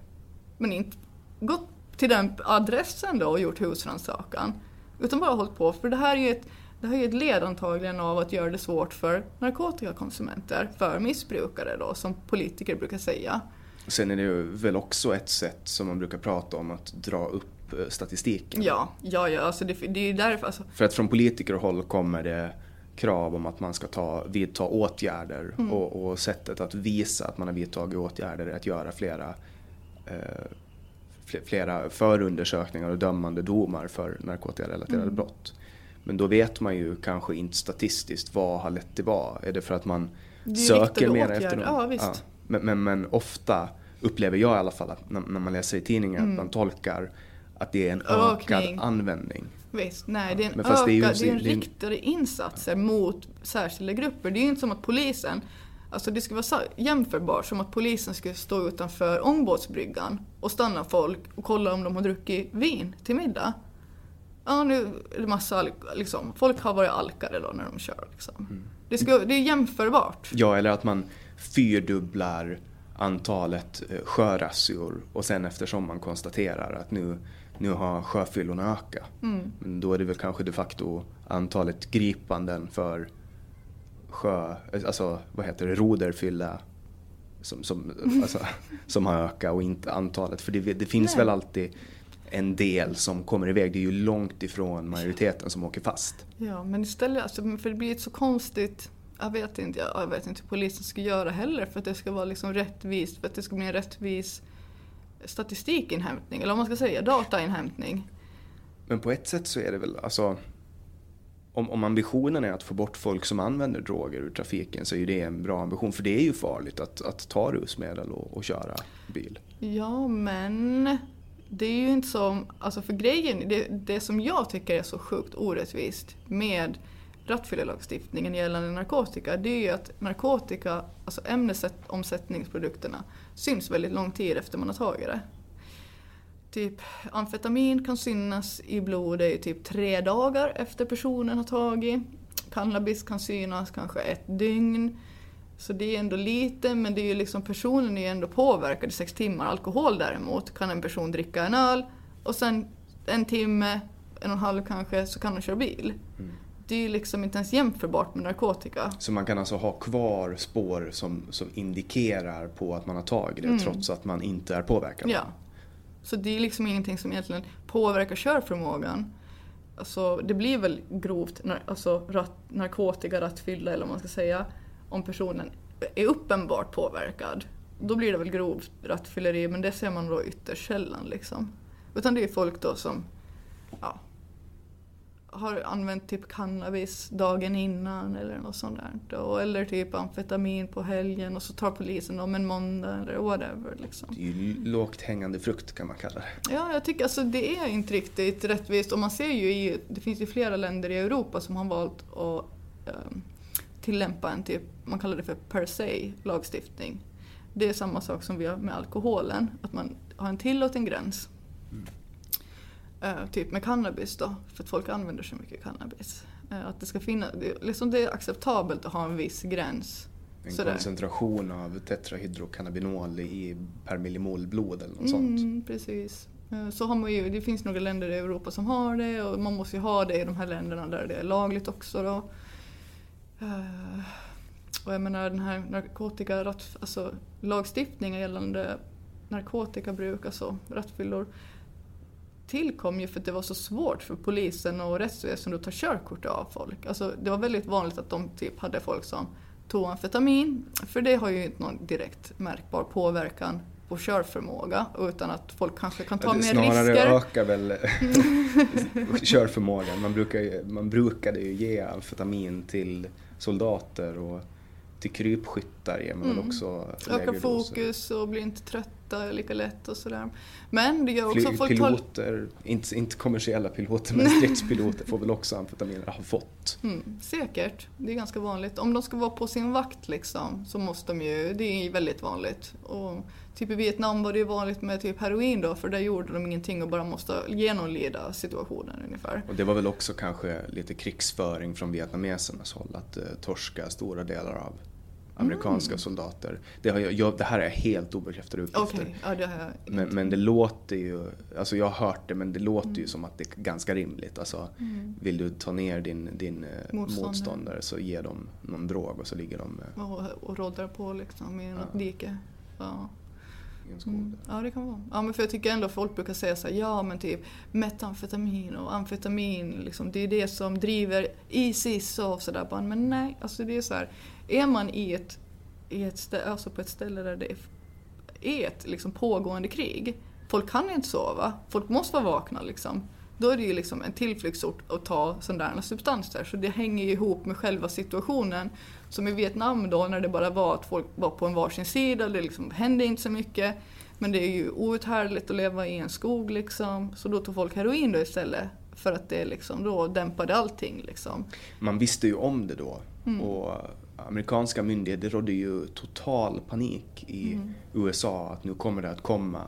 Men inte gått till den adressen då och gjort husrannsakan. Utan bara hållit på, för det här är ju ett, det här är ett led antagligen av att göra det svårt för narkotikakonsumenter, för missbrukare då, som politiker brukar säga. Sen är det ju väl också ett sätt som man brukar prata om att dra upp eh, statistiken. Ja, ja, ja, alltså det, det är ju därför, alltså, För att från politikerhåll kommer det krav om att man ska ta, vidta åtgärder Mm. och, och sättet att visa att man har vidtagit åtgärder är att göra flera, eh, flera förundersökningar och dömande domar för narkotikarelaterade Mm. brott. Men då vet man ju kanske inte statistiskt vad har lett till vad. Är det för att man söker mer efter dem? ja, visst. Men, men, men ofta upplever jag i alla fall att när, när man läser i tidningen att man tolkar att det är en Mm. Ökning. ökad användning. Visst, nej det är en, det är ju- ökad, det är en det är en- riktade insatser mot särskilda grupper. Det är ju inte som att polisen, alltså det ska vara jämförbart som att polisen skulle stå utanför ångbåtsbryggan och stanna folk och kolla om de har druckit vin till middag. Ja, nu är det massa, liksom, folk har varit alkade då när de kör liksom. Mm. Det, ska, det är jämförbart. Ja, eller att man fyrdubblar antalet eh, sjörazzior och sen eftersom man konstaterar att nu, nu har sjöfyllorna ökat. Men då är det väl kanske de facto antalet gripanden för sjö, alltså vad heter det, roderfylla som, som, alltså, som har ökat och inte antalet. För det, det finns Nej. väl alltid en del som kommer iväg. Det är ju långt ifrån majoriteten som åker fast. Ja, men istället, alltså, för det blir ett så konstigt, jag vet inte, jag, vet inte hur polisen ska göra heller för att det ska vara liksom rättvist, för att det ska bli en rättvis statistikinhämtning, eller vad man ska säga, datainhämtning. Men på ett sätt så är det väl, alltså om, om ambitionen är att få bort folk som använder droger ur trafiken så är ju det en bra ambition. För det är ju farligt att, att ta rusmedel och, och köra bil. Ja, men det är ju inte som, alltså för grejen, det, det som jag tycker är så sjukt orättvist med rattfyllelagstiftningen gällande narkotika det är ju att narkotika, alltså ämnesomsättningsprodukterna, syns väldigt lång tid efter man har tagit det. Typ amfetamin kan synas i blodet i typ tre dagar efter personen har tagit. Cannabis kan synas kanske ett dygn. Så det är ändå lite, men det är ju liksom personen är ju ändå påverkad i sex timmar. Alkohol däremot kan en person dricka en öl och sen en timme, en och en halv kanske, så kan de köra bil. Mm. Det är ju liksom inte ens jämförbart med narkotika. Så man kan alltså ha kvar spår som, som indikerar på att man har tagit det Mm. trots att man inte är påverkad? Ja. Så det är liksom ingenting som egentligen påverkar körförmågan. Alltså, det blir väl grovt alltså, rat, narkotika, rattfylla eller vad man ska säga, om personen är uppenbart påverkad. Då blir det väl grovt rattfylleri, men det ser man då ytterst sällan. Liksom. Utan det är folk då som ja, har använt typ cannabis dagen innan eller något sånt där. Då, eller typ amfetamin på helgen och så tar polisen dem en måndag eller whatever. Liksom. Det är ju lågt hängande frukt kan man kalla det. Ja, jag tycker alltså det är inte riktigt rättvist och man ser ju i, det finns ju flera länder i Europa som har valt att ehm, tillämpa en typ, man kallar det för per se lagstiftning. Det är samma sak som vi har med alkoholen, att man har en tillåten gräns. Eh, typ med cannabis då, för att folk använder så mycket cannabis. Eh, att det ska finnas, det, liksom det är acceptabelt att ha en viss gräns. En Sådär. koncentration av tetrahydrocannabinol i per millimol blod eller något sånt. Mm, precis. Eh, Så har man ju, det finns några länder i Europa som har det och man måste ju ha det i de här länderna där det är lagligt också. Då. Och jag menar den här narkotika, alltså lagstiftningen gällande narkotikabruk, alltså rattfyllor, tillkom ju för att det var så svårt för polisen och rättsväsendet att ta körkort av folk. Alltså, det var väldigt vanligt att de typ hade folk som tog amfetamin, för det har ju inte någon direkt märkbar påverkan på körförmåga utan att folk kanske kan ta mer Snarare risker. ökar väl körförmågan. Man, brukar, ju- man brukade ju ge amfetamin till soldater och till krypskyttar ger man Mm. också Öka lägre doser. fokus och bli inte trötta lika lätt och sådär. Men det gör också Fly, folk piloter, inte, inte kommersiella piloter men stridspiloter får väl också amfetamin, har fått. Mm, säkert, det är ganska vanligt. Om de ska vara på sin vakt liksom, så måste de ju, det är väldigt vanligt. Och typ i Vietnam var det ju vanligt med typ heroin då, för där gjorde de ingenting och bara måste genomlida situationen ungefär. Och det var väl också kanske lite krigsföring från vietnamesernas håll att eh, torska stora delar av amerikanska Mm. soldater. Det, har jag, jag, det här är helt obekräftade uppgifter. ja det har jag Men, men det låter ju, alltså jag har hört det men det låter Mm. ju som att det är ganska rimligt. Alltså, Vill du ta ner din, din eh, Motståndare. motståndare. så ge dem någon drog och så ligger de eh, Och, och roddar på liksom i något Ja. dike. Ja en. Mm. Ja, det kan vara. Ja, men för jag tycker ändå folk brukar säga så här, ja men typ metamfetamin och amfetamin, liksom, det är det som driver Isis och sådär. Men nej, alltså det är så här, är man i ett, i ett stä- alltså på ett ställe där det är, ett liksom, pågående krig, folk kan inte sova, folk måste vara vakna liksom. Då är det ju liksom en tillflyktsort att ta sådana substanser. Så det hänger ju ihop med själva situationen. Som i Vietnam då när det bara var att folk var på en varsin sida, det liksom hände inte så mycket. Men det är ju outhärdligt att leva i en skog liksom. Så då tog folk heroin då istället. För att det liksom då dämpade allting liksom. Man visste ju om det då Mm. och amerikanska myndigheter, rådde ju total panik i Mm. USA att nu kommer det att komma.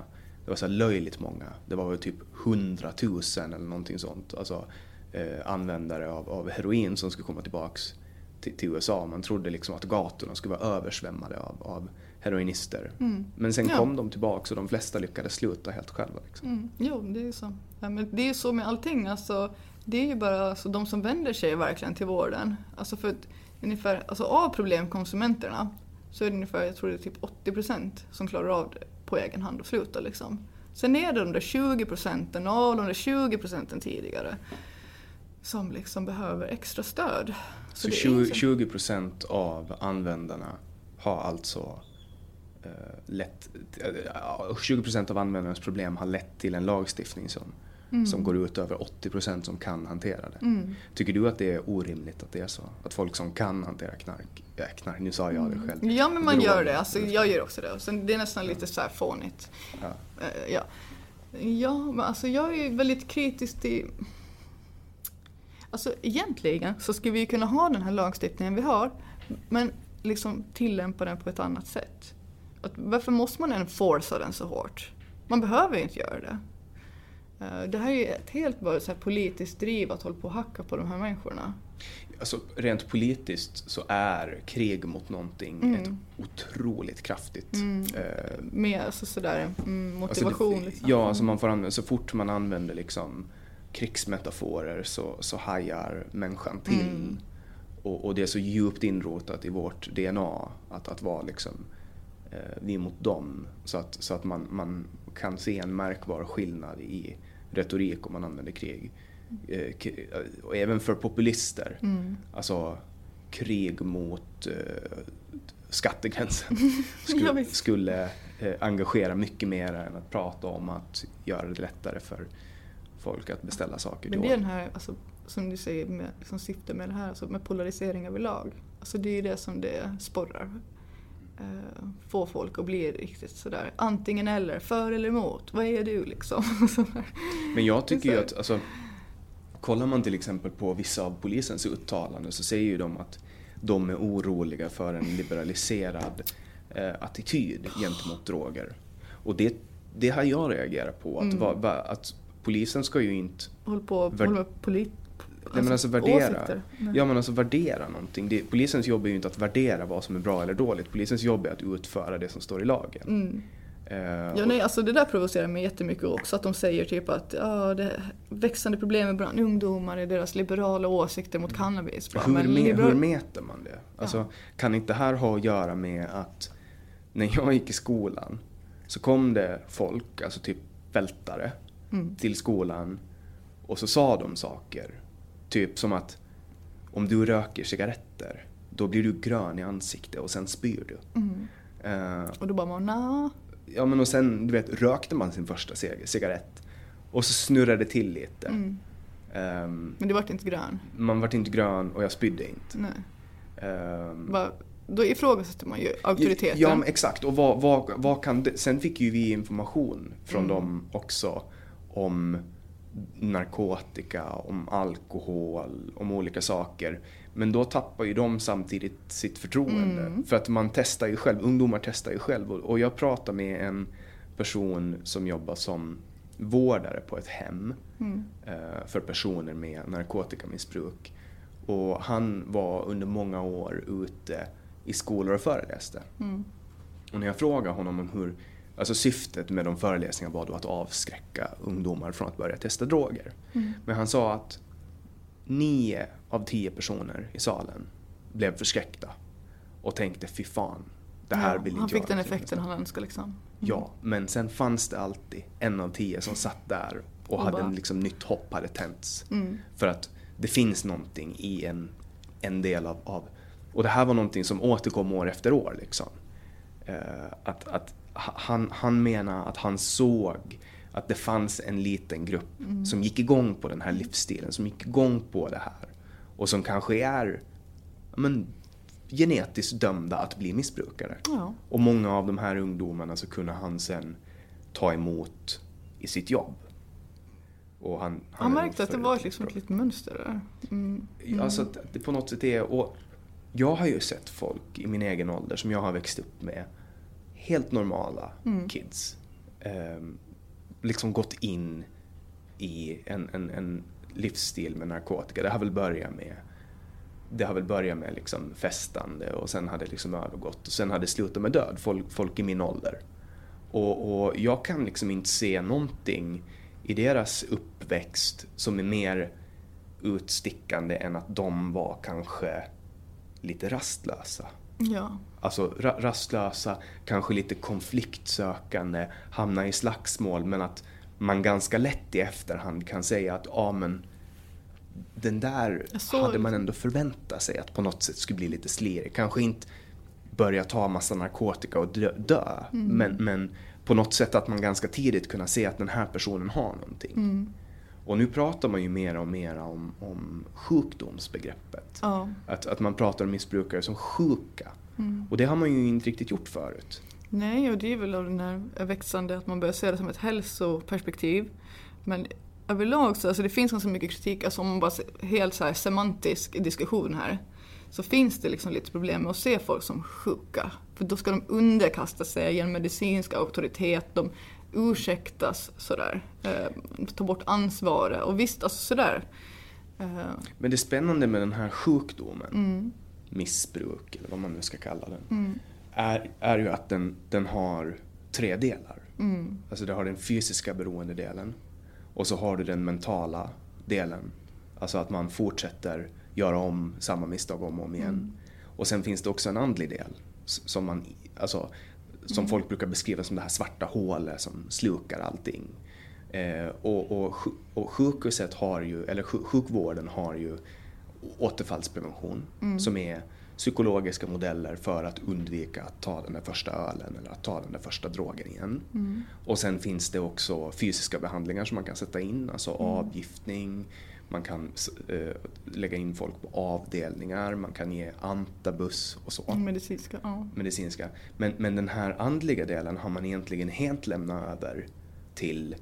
Det var så löjligt många. Det var väl typ 100 000 eller någonting sånt. Alltså eh, användare av, av heroin som skulle komma tillbaks till, till USA. Man trodde liksom att gatorna skulle vara översvämmade av, av heroinister. Men sen Mm. Ja. kom de tillbaks och de flesta lyckades sluta helt själva. Liksom. Mm, jo, det är så. Ja, men det är så med allting. Alltså, det är ju bara alltså, de som vänder sig verkligen till vården. Alltså för att ungefär, alltså av problemkonsumenterna så är det ungefär, jag tror det är typ 80% som klarar av det på egen hand och sluta liksom. Sen är det de där 20 procenten av de där 20 procenten tidigare som liksom behöver extra stöd. Så är 20, inte- 20 procent av användarna har alltså eh, lett, eh, 20 procent av användarnas problem har lett till en lagstiftning som, som går ut över 80 procent som kan hantera det. Mm. Tycker du att det är orimligt att det är så? Att folk som kan hantera knark, äh, knark nu sa jag det själv. Ja men man gör det, alltså, jag gör också det. Sen, det är nästan lite så här fånigt. Ja. Eh, ja. ja, men alltså jag är väldigt kritisk till... Alltså egentligen så skulle vi ju kunna ha den här lagstiftningen vi har men liksom tillämpa den på ett annat sätt. Att, varför måste man enforca den så hårt? Man behöver ju inte göra det. Eh, Det här är ju ett helt bara så politiskt driv att hålla på och hacka på de här människorna. Alltså, rent politiskt så är krig mot någonting Mm. ett otroligt kraftigt eh, Med alltså sådär mm, Alltså motivation det, liksom. Ja, alltså man får använda, så fort man använder liksom krigsmetaforer så, så hajar människan till. Mm. Och, och det är så djupt inrotat i vårt DNA att, att vara liksom eh, vi mot dem. Så att, så att man, man kan se en märkbar skillnad i retorik om man använder krig. Eh, k- eh, och även för populister. Mm. Alltså krig mot eh, skattegränsen skulle, skulle eh, engagera mycket mer än att prata om att göra det lättare för folk att beställa saker Men det är den här, alltså, som du säger, med, som syftar med det här, alltså med polarisering överlag. Alltså det är ju det som det sporrar. Uh, få folk att bli riktigt sådär antingen eller, för eller emot. Vad är du liksom? Men jag tycker ju att, alltså, kollar man till exempel på vissa av polisens uttalanden så säger ju de att de är oroliga för en liberaliserad eh, attityd gentemot droger. Och det, det har jag reagerat på. Att, Mm. va, va, att polisen ska ju inte Håll på Värd- med polit... Nej, men alltså värdera. åsikter. Nej. Ja men alltså värdera någonting. Det, polisens jobb är ju inte att värdera vad som är bra eller dåligt. Polisens jobb är att utföra det som står i lagen. Mm. Eh, Ja, nej, alltså det där provocerar mig jättemycket också. Att de säger typ att ja, det växande problem bland ungdomar är deras liberala åsikter mot cannabis. Bara, hur, men me, liberal- hur mäter man det? Alltså, Kan inte det här ha att göra med att när jag gick i skolan så kom det folk, alltså typ fältare, Mm. till skolan och så sa de saker. Typ som att om du röker cigaretter då blir du grön i ansiktet och sen spyr du. Mm. Eh, Och då bara man, nah. Ja men och sen, du vet, rökte man sin första cig- cigarett och så snurrade det till lite. Mm. Ehm, Men det vart inte grön. man vart inte grön och jag spydde inte. Nej. Ehm, Bara, då ifrågasätter man ju auktoriteten. Ja men exakt, och vad, vad, vad kan det, sen fick ju vi information från Mm. dem också om narkotika, om alkohol, om olika saker. Men då tappar ju de samtidigt sitt förtroende. Mm. För att man testar ju själv, ungdomar testar ju själv. Och- jag pratade med en person som jobbar som vårdare på ett hem Mm. eh, för personer med narkotikamissbruk. Och han var under många år ute i skolor och föreläste. Mm. Och när jag frågade honom om hur, alltså syftet med de föreläsningarna var då att avskräcka ungdomar från att börja testa droger. Mm. Men han sa att nio av tio personer i salen blev förskräckta och tänkte fy fan, det här Ja, vill inte Han jag fick den jag effekten testar." han önskade liksom. Ja, men sen fanns det alltid en av tio som satt där och, Och hade bara- en liksom nytt hopp hade tänts. Mm. För att det finns någonting i en, en del av, av... Och det här var någonting som återkom år efter år. Liksom. Eh, att, att han, han menar att han såg att det fanns en liten grupp Mm. som gick igång på den här livsstilen, som gick igång på det här. Och som kanske är men, genetiskt dömda att bli missbrukare. Ja. Och många av de här ungdomarna så kunde han sen ta emot i sitt jobb. Och han, Han är märkte att det var liksom ett litet mönster där. Mm. Alltså att det på något sätt är, och jag har ju sett folk i min egen ålder som jag har växt upp med, helt normala Mm. kids, ehm, liksom gått in i en, en, en livsstil med narkotika. Det har väl börjat med det har väl börjat med liksom festande och sen har det liksom övergått och sen har det slutat med död, folk, folk i min ålder. Och, och jag kan liksom inte se någonting i deras uppväxt som är mer utstickande än att de var kanske lite rastlösa. Ja. Alltså ra- rastlösa, kanske lite konfliktsökande, hamna i slagsmål men att man ganska lätt i efterhand kan säga att ja men den där hade man ändå förväntat sig att på något sätt skulle bli lite slirig. Kanske inte börja ta massa narkotika och dö, dö Mm. men, men på något sätt att man ganska tidigt kunna se att den här personen har någonting. Mm. Och nu pratar man ju mer och mer om, om sjukdomsbegreppet. Ja. Att, att man pratar om missbrukare som sjuka. Mm. Och det har man ju inte riktigt gjort förut. Nej, och det är väl av den här växande att man börjar se det som ett hälsoperspektiv. Men överlag så alltså det finns ganska mycket kritik, alltså om man bara helt så här semantisk diskussion här. Så finns det liksom lite problem med att se folk som sjuka. För då ska de underkasta sig en medicinsk auktoritet, de ursäktas sådär. Eh, ta bort ansvaret och visst, alltså sådär. Eh, Men det spännande med den här sjukdomen, missbruk eller vad man nu ska kalla den, är, är ju att den, den har tre delar. Alltså du har den fysiska beroendedelen och så har du den mentala delen. Alltså att man fortsätter göra om samma misstag om och om igen. Och sen finns det också en andlig del som man, alltså, som folk brukar beskriva som det här svarta hålet som slukar allting. Eh, och, och, och sjukhuset har ju, eller sjuk- sjukvården har ju återfallsprevention som är psykologiska modeller för att undvika att ta den där första ölen eller att ta den där första drogen igen. Och sen finns det också fysiska behandlingar som man kan sätta in, alltså avgiftning, man kan eh, lägga in folk på avdelningar, man kan ge antabus och så medicinska, ja. medicinska. Men, men den här andliga delen har man egentligen helt lämnat över till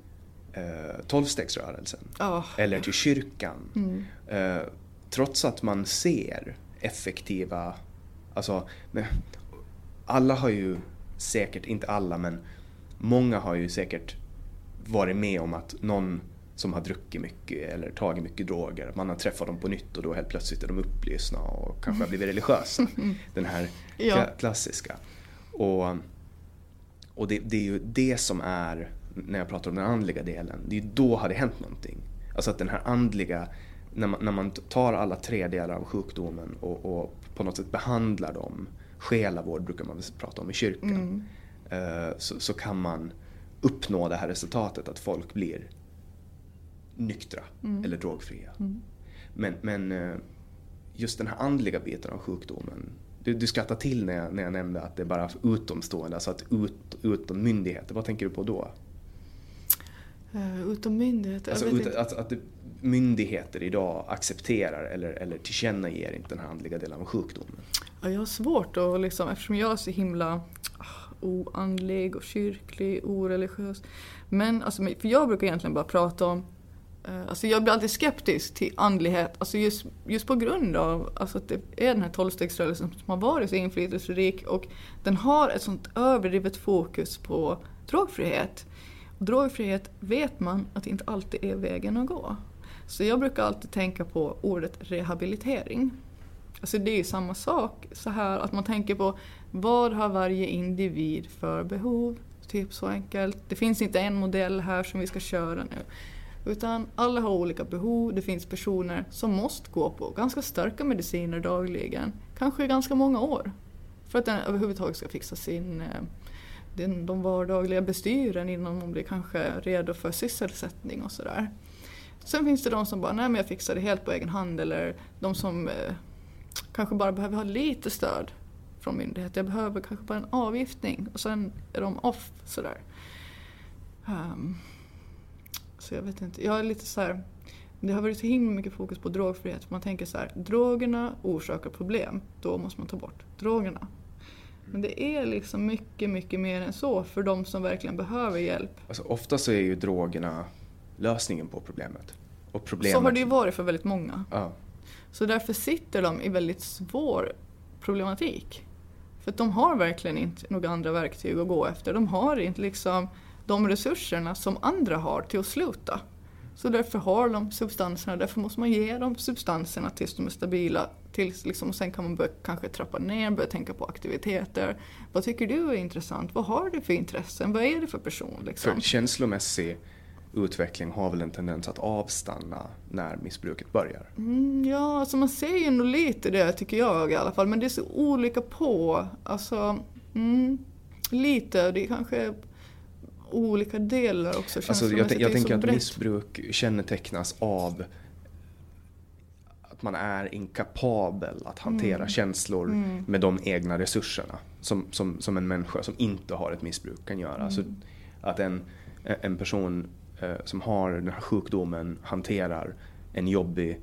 eh, tolvstegsrörelsen. Ja. Eller till kyrkan. Eh, trots att man ser effektiva, alltså men, alla har ju säkert, inte alla men många har ju säkert varit med om att någon som har druckit mycket eller tagit mycket droger, man har träffat dem på nytt och då helt plötsligt är de upplysna och kanske har blivit religiösa. Den här Ja. kla- klassiska. Och, och det, det är ju det som är, när jag pratar om den andliga delen, det är ju då har det hänt någonting. Alltså att den här andliga, när man, när man tar alla tre delar av sjukdomen och, och på något sätt behandlar dem, själavård brukar man prata om i kyrkan, eh, så, så kan man uppnå det här resultatet att folk blir nyktra eller drogfria. Men, men eh, just den här andliga biten av sjukdomen, du, du skrattade till när jag, när jag nämnde att det är bara utomstående, alltså att ut, utom myndigheter. Vad tänker du på då? Eh, utom myndigheter, Alltså ut, att, att myndigheter idag accepterar eller, eller tillkännager inte den här andliga delen av sjukdomen. Ja, jag har svårt att liksom, eftersom jag är så himla ah, oandlig och kyrklig, oreligiös. Men alltså, för jag brukar egentligen bara prata om Eh, alltså jag blir alltid skeptisk till andlighet, alltså just, just på grund av alltså att det är den här tolvstegsrörelsen som har varit så inflytelserik och den har ett sånt överdrivet fokus på drogfrihet. Och drogfrihet vet man att det inte alltid är vägen att gå. Så jag brukar alltid tänka på ordet rehabilitering. Alltså det är ju samma sak så här att man tänker på vad har varje individ för behov? Typ så enkelt. Det finns inte en modell här som vi ska köra nu. Utan alla har olika behov. Det finns personer som måste gå på ganska starka mediciner dagligen. Kanske i ganska många år. För att den överhuvudtaget ska fixa sin, eh, den, de vardagliga bestyren innan de blir kanske redo för sysselsättning och sådär. Sen finns det de som bara, nej men jag fixar det helt på egen hand eller de som eh, kanske bara behöver ha lite stöd från myndigheter. Jag behöver kanske bara en avgiftning och sen är de off sådär. Um, så jag vet inte, jag är lite så här. Det har varit så himla mycket fokus på drogfrihet. Man tänker så här, drogerna orsakar problem, då måste man ta bort drogerna. Men det är liksom mycket, mycket mer än så för de som verkligen behöver hjälp. Alltså, ofta så är ju drogerna lösningen på problemet. Och problemet Så har det ju varit för väldigt många. Ja. Så därför sitter de i väldigt svår problematik. För att de har verkligen inte några andra verktyg att gå efter. De har inte liksom de resurserna som andra har till att sluta. Så därför har de substanserna, därför måste man ge dem substanserna tills de är stabila. Tills liksom, och sen kan man börja kanske trappa ner, börja tänka på aktiviteter. Vad tycker du är intressant? Vad har du för intressen? Vad är det för person? Liksom? För känslomässig utveckling har väl en tendens att avstanna när missbruket börjar. Mm, ja, alltså man ser ju nog lite det tycker jag i alla fall. Men det är så olika på. Alltså, mm, lite. Det är kanske olika delar också Alltså, jag, jag tänker att brett. missbruk kännetecknas av att man är inkapabel att hantera Mm. känslor med de egna resurserna som, som, som en människa som inte har ett missbruk kan göra. Mm. Så att en, en person eh, som har den här sjukdomen hanterar en jobbig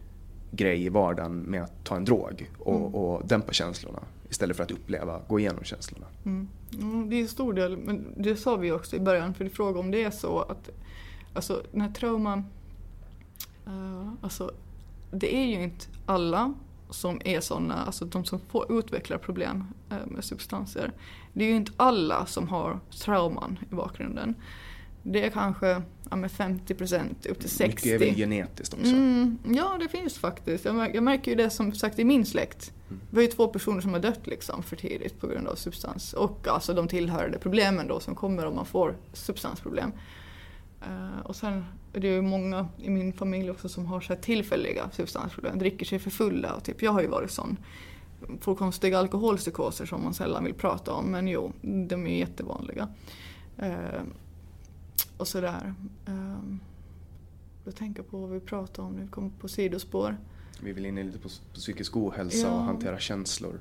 grej i vardagen med att ta en drog och, Mm. och dämpa känslorna istället för att uppleva, gå igenom känslorna. Mm. Mm, det är en stor del, men det sa vi också i början, för du frågade om det är så att alltså, när trauman... Uh, eh, alltså, det är ju inte alla som är sådana, alltså de som får utveckla problem uh, med substanser. Det är ju inte alla som har trauman i bakgrunden. Det är kanske ja, med 50 procent upp till 60. Mycket är väl genetiskt också? Mm, ja, det finns faktiskt. Jag, märker, jag märker ju det som sagt i min släkt. Mm. Vi har ju två personer som har dött liksom för tidigt på grund av substans. Och alltså de tillhörande problemen då som kommer om man får substansproblem. Uh, och sen är det ju många i min familj också som har så tillfälliga substansproblem, dricker sig för fulla. Och typ, jag har ju varit sån. Får konstiga alkoholpsykoser som man sällan vill prata om, men jo, de är jättevanliga. Och sådär. Um, jag tänker på vad vi pratar om när vi kommer på sidospår. Vi vill in lite på, på psykisk ohälsa ja. och hantera känslor.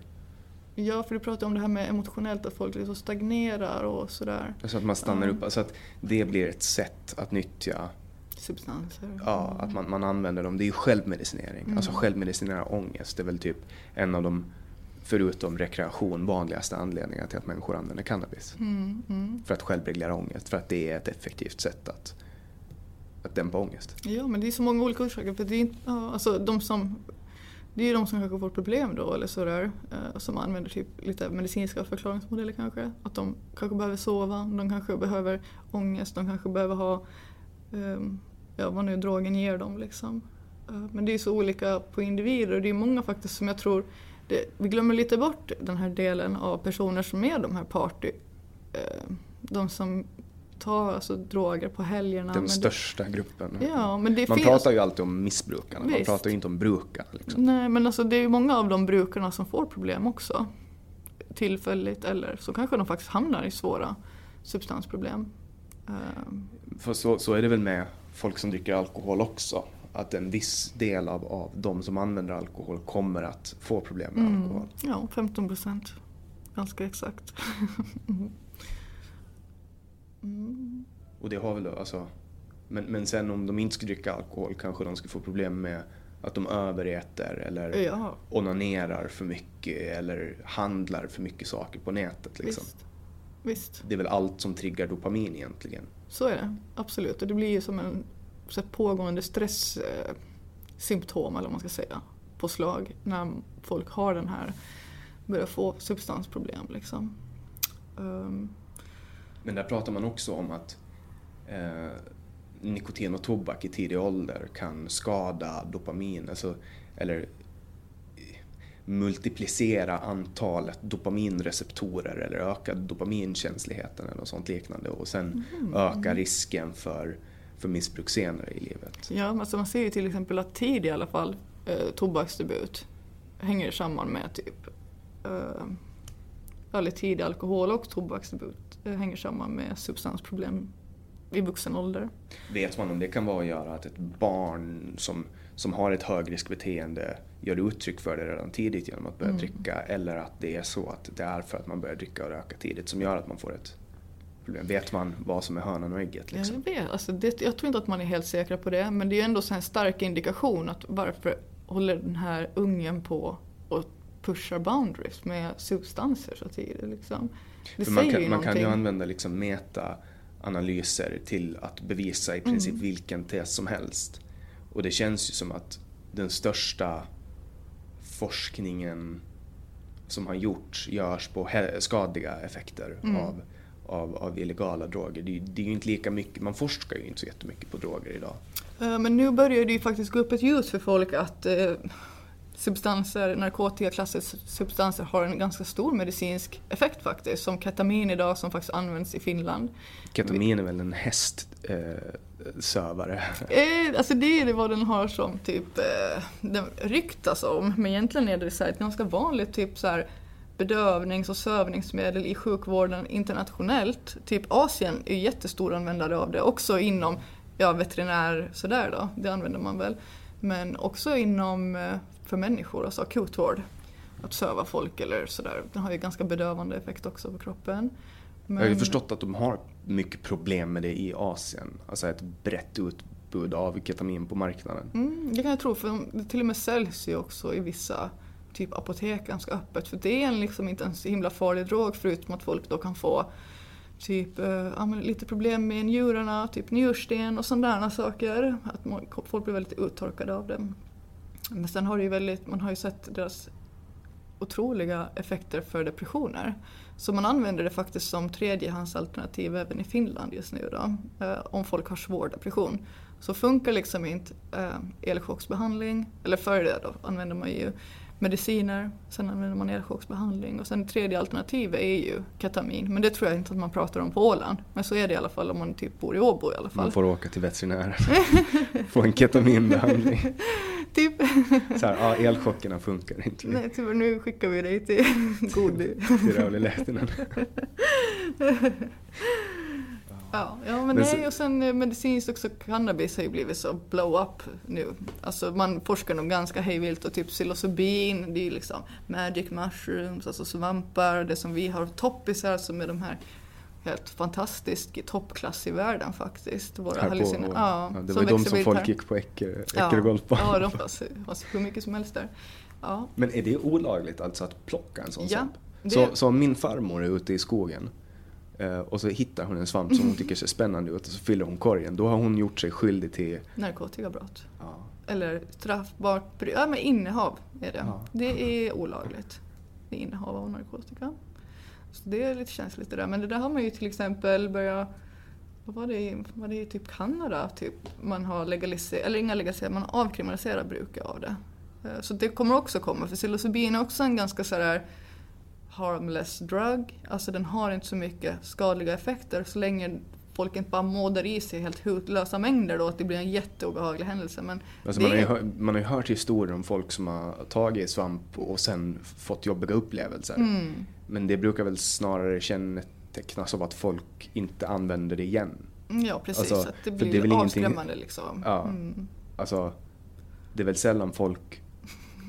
Ja, för du pratar om det här med emotionellt, att folk liksom stagnerar och sådär. Alltså att man stannar mm. upp, alltså att det blir ett sätt att nyttja substanser. Ja, att man, man använder dem. Det är ju självmedicinering. Mm. Alltså självmedicinera ångest det är väl typ en av de, förutom rekreation, vanligaste anledningarna till att människor använder cannabis. Mm, mm. För att självreglera ångest, för att det är ett effektivt sätt att, att dämpa ångest. Ja, men det är så många olika orsaker. För det, är, ja, alltså, de som det är ju de som kanske får problem då eller sådär. Eh, som använder typ lite medicinska förklaringsmodeller kanske. Att de kanske behöver sova, de kanske behöver ångest, de kanske behöver ha eh, ja, vad nu drogen ger dem liksom. Eh, men det är så olika på individer och det är många faktiskt som jag tror det, vi glömmer lite bort den här delen av personer som är de här party. Eh, de som ta alltså, droger på helgerna. Den största det, gruppen. Ja, men det man finns, pratar ju alltid om missbrukarna, visst. man pratar ju inte om brukarna. Liksom. Nej, men alltså, det är ju många av de brukarna som får problem också. Tillfälligt eller så kanske de faktiskt hamnar i svåra substansproblem. Ehm. För så, så är det väl med folk som dricker alkohol också. Att en viss del av, av de som använder alkohol kommer att få problem med mm. alkohol. Ja, 15 procent. Ganska exakt. Mm. Och det har väl alltså, men, men sen om de inte skulle dricka alkohol kanske de skulle få problem med att de överäter eller ja. onanerar för mycket eller handlar för mycket saker på nätet. Liksom. Visst. Visst. Det är väl allt som triggar dopamin egentligen. Så är det, absolut. Och det blir ju som en så pågående stresssymptom, eller vad man ska säga, på slag när folk har den här, börjar få substansproblem. Liksom. Um, men där pratar man också om att eh, nikotin och tobak i tidig ålder kan skada dopamin, alltså, eller multiplicera antalet dopaminreceptorer eller öka dopaminkänsligheten eller något sånt liknande och sen mm. öka risken för, för missbruk senare i livet. Ja, alltså man ser ju till exempel att tid i alla fall, eh, tobaksdebut, hänger samman med typ eh, eller tidig alkohol och tobaksdebut hänger samman med substansproblem i vuxen ålder. Vet man om det kan vara att göra att ett barn som, som har ett högriskbeteende gör uttryck för det redan tidigt genom att börja mm. dricka eller att det är så att det är för att man börjar dricka och röka tidigt som gör att man får ett problem? Vet man vad som är hönan och ägget? Liksom? Jag, vet. Alltså det, jag tror inte att man är helt säker på det men det är ändå en stark indikation att varför håller den här ungen på och pushar boundaries med substanser så tidigt. Liksom. Det man, kan, man kan ju använda liksom meta-analyser till att bevisa i princip mm. vilken tes som helst. Och det känns ju som att den största forskningen som har gjorts görs på skadliga effekter mm. av, av, av, illegala droger. Det, det, är ju inte lika mycket, man forskar ju inte så jättemycket på droger idag. Eh, men nu börjar det ju faktiskt gå upp ett ljus för folk att eh, substanser, narkotikaklassade substanser har en ganska stor medicinsk effekt faktiskt. Som ketamin idag som faktiskt används i Finland. Ketamin är väl en hästsövare? Eh, eh, alltså det är vad den har som typ, eh, den ryktas om. Men egentligen är det så ett ganska vanligt typ så här bedövnings och sövningsmedel i sjukvården internationellt. Typ Asien är jättestor användare av det, också inom ja, veterinär sådär då, det använder man väl. Men också inom eh, för människor, alltså akutvård. Att söva folk eller sådär. Den har ju ganska bedövande effekt också på kroppen. Men... Jag har ju förstått att de har mycket problem med det i Asien. Alltså ett brett utbud av ketamin på marknaden. Mm, det kan jag tro, för det till och med säljs ju också i vissa typ apotek ganska öppet. För det är liksom inte en så himla farlig drog förutom att folk då kan få typ äh, lite problem med njurarna, typ njursten och sådana saker. Att man, folk blir väldigt uttorkade av det. Men sen har det ju väldigt, man har ju sett deras otroliga effekter för depressioner. Så man använder det faktiskt som tredjehandsalternativ även i Finland just nu då, eh, om folk har svår depression. Så funkar liksom inte eh, elchocksbehandling, eller före det då använder man ju mediciner, sen använder man elchocksbehandling och sen det tredje alternativet är ju ketamin. Men det tror jag inte att man pratar om på Åland. Men så är det i alla fall om man typ bor i Åbo i alla fall. Man får åka till veterinären. Få en ketaminbehandling. typ. Så här, ja elchockerna funkar inte. Nej, typ, nu skickar vi dig till Godby. till Rögle Lehtinen. Ja, ja men, Men nej, och sen eh, medicinskt också, cannabis har ju blivit så blow up nu. Alltså man forskar nog ganska hejvilt och typ psilocybin, det är ju liksom magic mushrooms, alltså svampar, det som vi har toppisar som är de här helt fantastiskt i toppklass i världen faktiskt. Våra Här på, ja, ja, det var ju de som folk här. gick på Eker, Ja, Ekergolfbanan. ja, de fanns, fanns hur mycket som helst där. Ja, Men är det olagligt alltså att plocka en sån svamp? Så, så om min farmor är ute i skogen och så hittar hon en svamp som hon tycker ser spännande ut och så fyller hon korgen. Då har hon gjort sig skyldig till... narkotikabrott. Ja, Eller straffbart ja men innehav är det. Ja. Det är olagligt. Det är innehav av narkotika. Så det är lite känsligt det där. Men det där har man ju till exempel börjat vad var det, var det i typ Kanada? Typ, man har legaliserat, eller inga legaliserat, man avkriminaliserar bruket av det. Eh, Så det kommer också komma, för psilocybin är också en ganska sådär harmless drug. Alltså den har inte så mycket skadliga effekter så länge folk inte bara mådar i sig helt hutlösa mängder då att det blir en jätteobehaglig händelse. Men Alltså det man, har ju, man har ju hört historier om folk som har tagit svamp och sen fått jobbiga upplevelser. Mm. Men det brukar väl snarare kännetecknas av att folk inte använder det igen. Ja precis, Alltså, att det blir det är avskrämmande liksom. Ja. Mm. Alltså, det är väl sällan folk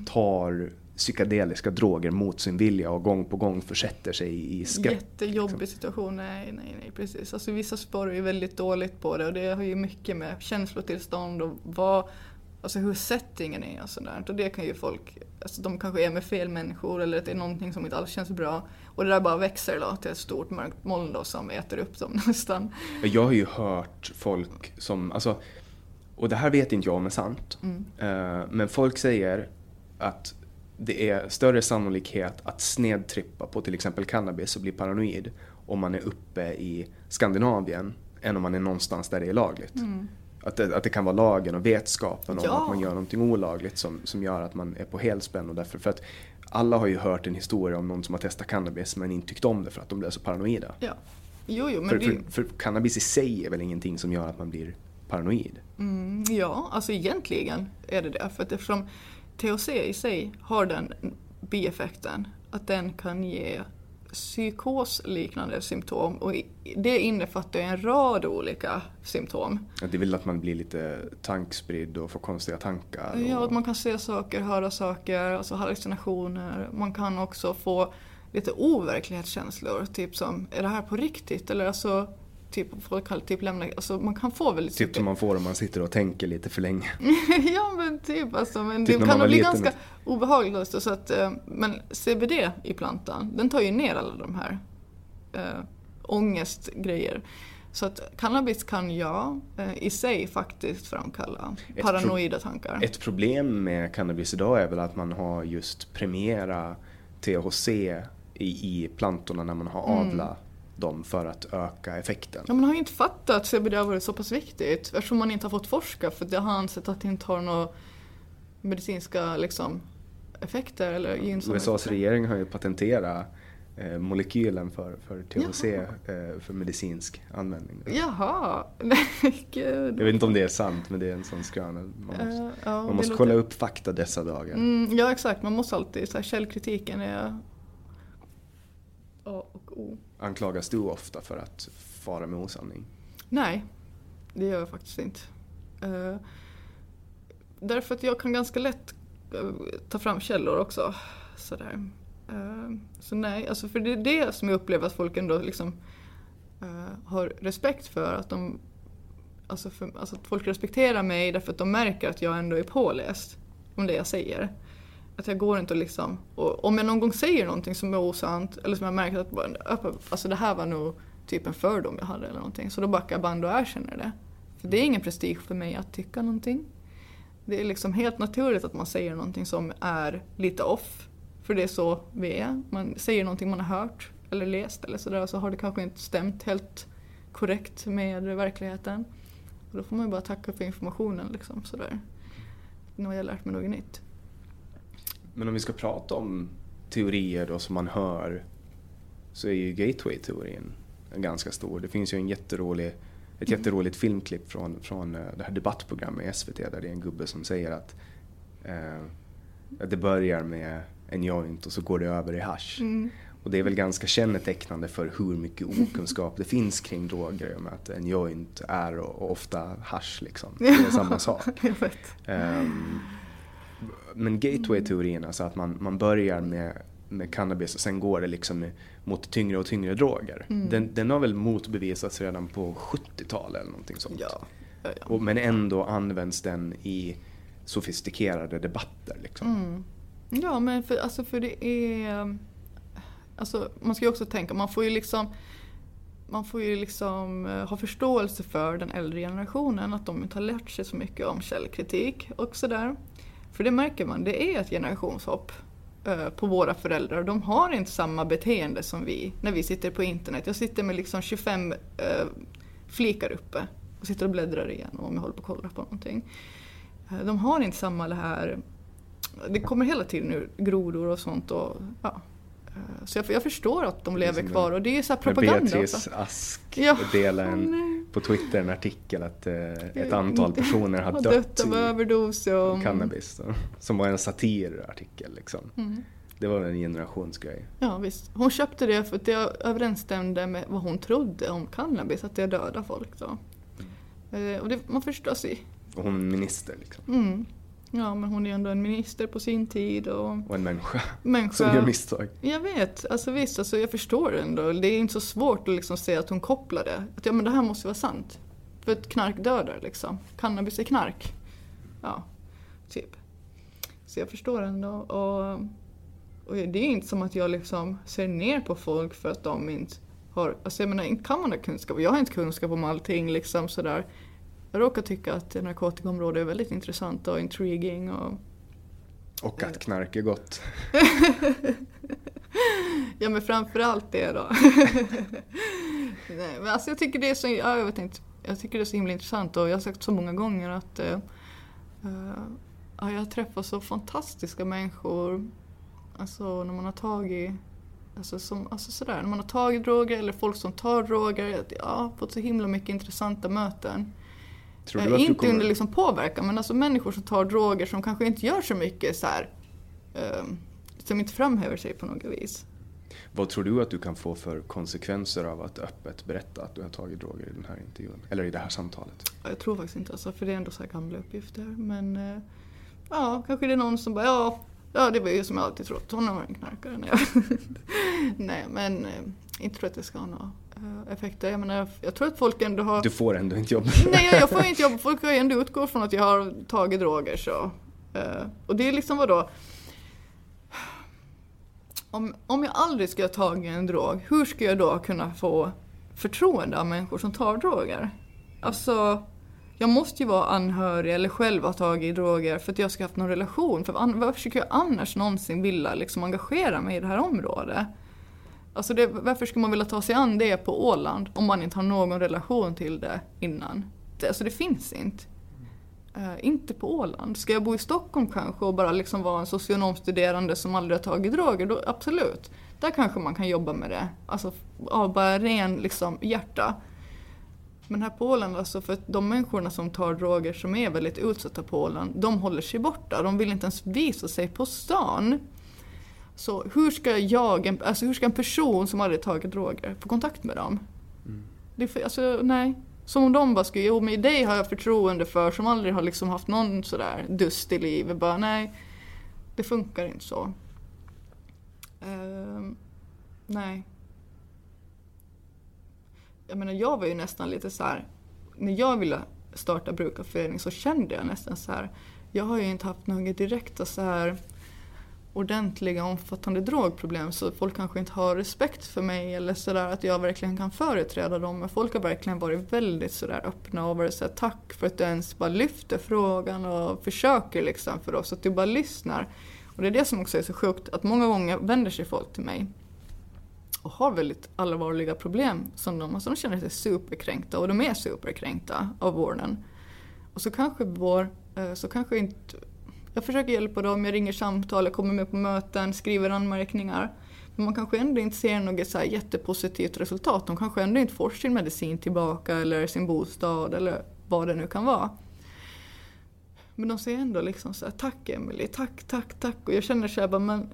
tar psykedeliska droger mot sin vilja och gång på gång försätter sig i skräck. Jättejobbig liksom. situation, nej nej nej precis. Alltså vissa spår är väldigt dåligt på det och det har ju mycket med känslotillstånd och vad, alltså hur settingen är och sådär. Och det kan ju folk, alltså de kanske är med fel människor eller att det är någonting som inte alls känns bra. Och det där bara växer då till ett stort mörkt moln då som äter upp dem nästan. Jag har ju hört folk som, alltså, och det här vet inte jag om är sant, Mm. eh, men folk säger att det är större sannolikhet att snedtrippa på till exempel cannabis och bli paranoid om man är uppe i Skandinavien än om man är någonstans där det är lagligt. Att, det, att det kan vara lagen och vetskapen om Ja. att man gör någonting olagligt som, som gör att man är på helspänn. Och därför, för att alla har ju hört en historia om någon som har testat cannabis men inte tyckt om det för att de blev så paranoida. Ja. Jo, jo, men För, det, för, för cannabis i sig är väl ingenting som gör att man blir paranoid? Mm, ja, alltså egentligen är det det. För att eftersom THC i sig har den bieffekten att den kan ge psykosliknande symptom och det innefattar en rad olika symptom. Att det är väl att man blir lite tankspridd och får konstiga tankar? Och... Ja, att man kan se saker, höra saker, alltså hallucinationer. Man kan också få lite overklighetskänslor, typ som är det här på riktigt? Eller alltså, typ, folk kan typ lämna, alltså man kan få väldigt Typ som man får om man sitter och tänker lite för länge. ja men typ alltså, men Typ det kan nog bli ganska obehagligt också, så att, eh, men CBD i plantan, den tar ju ner alla de här äh, ångestgrejer. Så att cannabis kan ja, eh, i sig faktiskt framkalla Ett paranoida tankar. Ett problem med cannabis idag är väl att man har just premierat THC i, i plantorna när man har Mm. Dem för att öka effekten. Ja, man har ju inte fattat att CBD har varit så pass viktigt eftersom man inte har fått forska för det har ansett att det inte har några medicinska liksom, effekter eller gynnsamma USAs regering har ju patenterat eh, molekylen för, för THC eh, för medicinsk användning. Jaha, gud. Jag vet inte om det är sant men det är en sån skröna. Man måste, Eh, ja, man måste låter- kolla upp fakta dessa dagar. Mm, ja exakt, man måste alltid, så här, källkritiken är A och O. Anklagas du ofta för att fara med osanning? Nej, det gör jag faktiskt inte. Uh, därför att jag kan ganska lätt eh, ta fram källor också. Sådär. Uh, så nej, alltså för det är det som jag upplever att folk ändå liksom uh, har respekt för. Att de alltså, för, alltså att folk respekterar mig därför att de märker att jag ändå är påläst om det jag säger. Att jag går inte och liksom, och om jag någon gång säger någonting som är osant eller som jag märker att bara, öh, alltså det här var nog typ en fördom jag hade eller någonting. Så då backar jag band och erkänner det. För det är ingen prestige för mig att tycka någonting. Det är liksom helt naturligt att man säger någonting som är lite off. För det är så vi är. Man säger någonting man har hört eller läst eller sådär så har det kanske inte stämt helt korrekt med verkligheten. Och då får man ju bara tacka för informationen liksom sådär. Nu har jag lärt mig något nytt. Men om vi ska prata om teorier då som man hör så är ju gateway-teorin ganska stor. Det finns ju en jätterolig, ett Mm. jätteroligt filmklipp från, från eh, det här debattprogrammet i SVT där det är en gubbe som säger att, eh, att det börjar med en joint och så går det över i hash. Mm. Och det är väl ganska kännetecknande för hur mycket okunskap det finns kring droger. och med att en joint är och ofta hash liksom. Det är samma sak. Ehm, men gateway-teorin, alltså att man, man börjar med, med cannabis och sen går det liksom mot tyngre och tyngre droger. Mm. Den, den har väl motbevisats redan på 70-talet eller någonting sånt. Ja. ja, ja. Och, men ändå används den i sofistikerade debatter. Liksom. Mm. Ja, men för, alltså för det är... Alltså, man ska ju också tänka, man får ju liksom man får ju liksom eh, ha förståelse för den äldre generationen, att de inte har lärt sig så mycket om källkritik och sådär. För det märker man, det är ett generationshopp eh, på våra föräldrar. De har inte samma beteende som vi när vi sitter på internet. Jag sitter med liksom 25 eh, flikar uppe och sitter och bläddrar igenom om jag håller på att kolla på någonting. Eh, de har inte samma det här det kommer hela tiden nu grodor och sånt. Och, ja. Eh, Så jag, jag förstår att de lever kvar och det är så propaganda Beatrice också. Ask Ja. delade en, på Twitter en artikel att eh, ett antal personer har Har dött av överdos. Och, cannabis. Då, som var en satirartikel. Liksom. Mm. Det var en generationsgrej. Ja visst. Hon köpte det för att det överensstämde med vad hon trodde om cannabis, att det dödar folk då. Eh, Och det, man förstår, Och hon är minister liksom. mm. Ja men hon är ändå en minister på sin tid och Och en människa människa. som gör misstag. Jag vet, alltså visst, alltså jag förstår det ändå. Det är inte så svårt att liksom se att hon kopplar det. Att ja men det här måste vara sant. För att knark dödar liksom. Cannabis är knark. Ja, typ. Så jag förstår ändå. Och, och det är inte som att jag liksom ser ner på folk för att de inte har, alltså jag menar inte kan man ha kunskap. Jag har inte kunskap om allting liksom sådär. Jag råkar tycka att narkotikaområdet är väldigt intressant och intriguing och Och att knark är gott. Ja men framförallt det då. Nej, men alltså jag tycker det är så, ja, jag vet inte, jag tycker det är så himla intressant och jag har sagt så många gånger att eh, ja, jag träffar så fantastiska människor. Alltså när man har tagit Alltså, som, alltså sådär, när man har tagit droger eller folk som tar droger. Jag har fått så himla mycket intressanta möten. Eh, inte kommer... under liksom påverkan men alltså människor som tar droger som kanske inte gör så mycket så här, eh, som inte framhäver sig på något vis. Vad tror du att du kan få för konsekvenser av att öppet berätta att du har tagit droger i den här intervjun? Eller i det här samtalet? Ja, Jag tror faktiskt inte alltså, för det är ändå så här gamla uppgifter. Men eh, ja, kanske det är någon som bara ja, ja det var ju som jag alltid trott, hon varit en knarkare. Nej, men eh, inte tror att det ska ha eh, effekter. Jag menar, jag tror att folk ändå har... Du får ändå inte jobb. Nej, jag får inte jobba. Folk har ju ändå utgå från att jag har tagit droger så. Eh, och det är liksom vadå? Om, om jag aldrig skulle ha tagit en drog, hur ska jag då kunna få förtroende av människor som tar droger? Alltså, jag måste ju vara anhörig eller själv ha tagit droger för att jag ska ha haft någon relation. För varför skulle jag annars någonsin vilja liksom engagera mig i det här området? Alltså det, varför skulle man vilja ta sig an det på Åland om man inte har någon relation till det innan? Det, alltså det finns inte. Uh, inte på Åland. Ska jag bo i Stockholm kanske och bara liksom vara en socionomstuderande som aldrig har tagit droger, då absolut. Där kanske man kan jobba med det. Alltså av bara ren liksom, hjärta. Men här på Åland, alltså för de människorna som tar droger som är väldigt utsatta på Åland, de håller sig borta. De vill inte ens visa sig på stan. Så hur ska jag, en- alltså hur ska en person som aldrig tagit droger få kontakt med dem? Det är för, alltså, nej. Som om de bara skulle, jo men dig har jag förtroende för som aldrig har liksom haft någon sådär dust i livet. Bara nej, det funkar inte så. Ehm, nej. Jag menar jag var ju nästan lite så här. när jag ville starta brukarförening så kände jag nästan så här. jag har ju inte haft några direkta så här ordentliga omfattande drogproblem så folk kanske inte har respekt för mig eller sådär att jag verkligen kan företräda dem. Men folk har verkligen varit väldigt sådär öppna och varit såhär tack för att du ens bara lyfter frågan och försöker liksom för oss, att du bara lyssnar. Och det är det som också är så sjukt, att många gånger vänder sig folk till mig och har väldigt allvarliga problem som de, alltså de känner sig superkränkta och de är superkränkta av vården. Och så kanske vår, eh, så kanske inte, jag försöker hjälpa dem, jag ringer samtal, jag kommer med på möten, skriver anmärkningar. Men man kanske ändå inte ser något så här jättepositivt resultat. De kanske ändå inte får sin medicin tillbaka eller sin bostad eller vad det nu kan vara. Men de säger ändå liksom så här, tack Emily, tack, tack, tack. Och jag känner så här, bara, men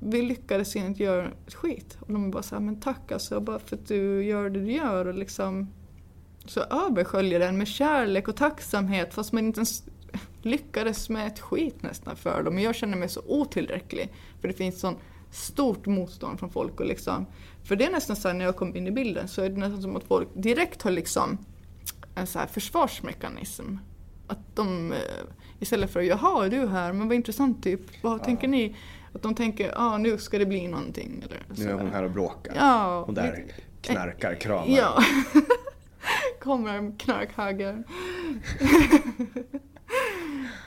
vi lyckades inte göra ett skit. Och de bara så här, men tack alltså, bara för att du gör det du gör. Och liksom så översköljer den med kärlek och tacksamhet fast man inte ens lyckades med ett skit nästan för dem. Jag känner mig så otillräcklig. För det finns sån stort motstånd från folk. Och liksom, för det är nästan så här, när jag kom in i bilden så är det nästan som att folk direkt har liksom en så här försvarsmekanism. Att de eh, istället för jaha är du här, men vad intressant typ, vad ja. tänker ni? Att de tänker, ja ah, nu ska det bli någonting. Eller nu är hon här och bråkar. Ja, och där knarkar kramar. Ja. Kommer knarkhaggar.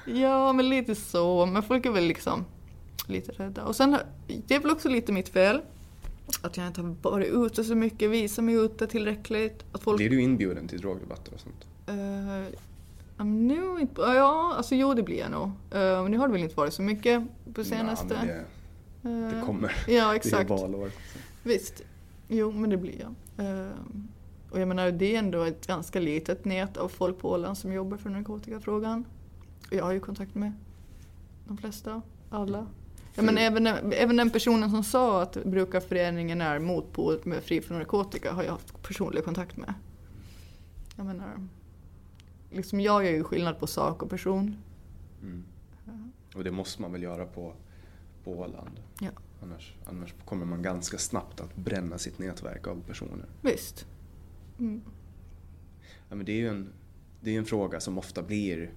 ja, men lite så. Men folk är väl liksom lite rädda. Och sen, det är väl också lite mitt fel. Att jag inte har varit ute så mycket, visat mig ute tillräckligt. Att folk... Blir du inbjuden till drogdebatter och sånt? Uh, nu inte, ja, alltså jo det blir jag nog. Uh, men nu har det väl inte varit så mycket på senaste. Ja, det, det, eh, kommer. Ja, exakt. Det är valår. Visst. Jo, men det blir jag. Uh, och jag menar, det är ändå ett ganska litet nät av folk på Åland som jobbar för narkotikafrågan. Jag har ju kontakt med de flesta, alla. Ja, men även, även den personen som sa att brukarföreningen är motpol med fri från narkotika har jag haft personlig kontakt med. Jag menar, liksom jag gör ju skillnad på sak och person. Mm. Och det måste man väl göra på, på Åland? Ja. Annars, annars kommer man ganska snabbt att bränna sitt nätverk av personer. Visst. Mm. Ja, men det är ju en, det är en fråga som ofta blir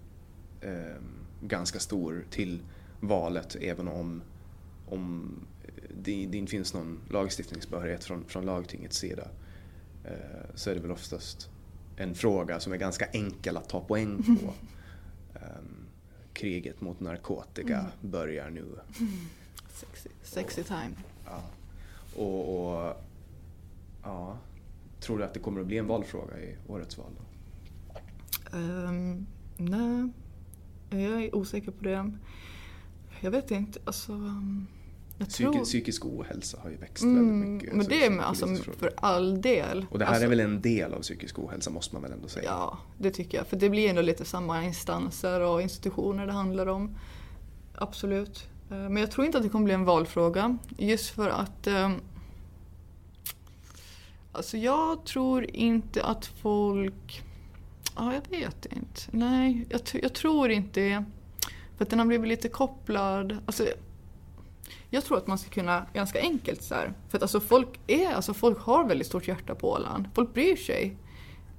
eh, ganska stor till valet även om, om det, det inte finns någon lagstiftningsbehörighet från, från lagtingets sida. Eh, så är det väl oftast en fråga som är ganska enkel att ta poäng på. Um, kriget mot narkotika mm. börjar nu. Sexy, sexy time. Ja. Och, och, ja, tror du att det kommer att bli en valfråga i årets val? Um, nej, jag är osäker på det. Jag vet inte. Alltså, Psyki tror... Psykisk ohälsa har ju växt mm, väldigt mycket. Men det är med, alltså, för all del. Och det här alltså, är väl en del av psykisk ohälsa måste man väl ändå säga? Ja, det tycker jag. För det blir ändå lite samma instanser och institutioner det handlar om. Absolut. Eh, men jag tror inte att det kommer bli en valfråga. Just för att um, Alltså jag tror inte att folk... Ja, jag vet inte. Nej, jag, jag tror inte det. För att den har blivit lite kopplad. Alltså, jag tror att man ska kunna ganska enkelt så här, För att alltså folk, är, alltså folk har väldigt stort hjärta på Åland. Folk bryr sig.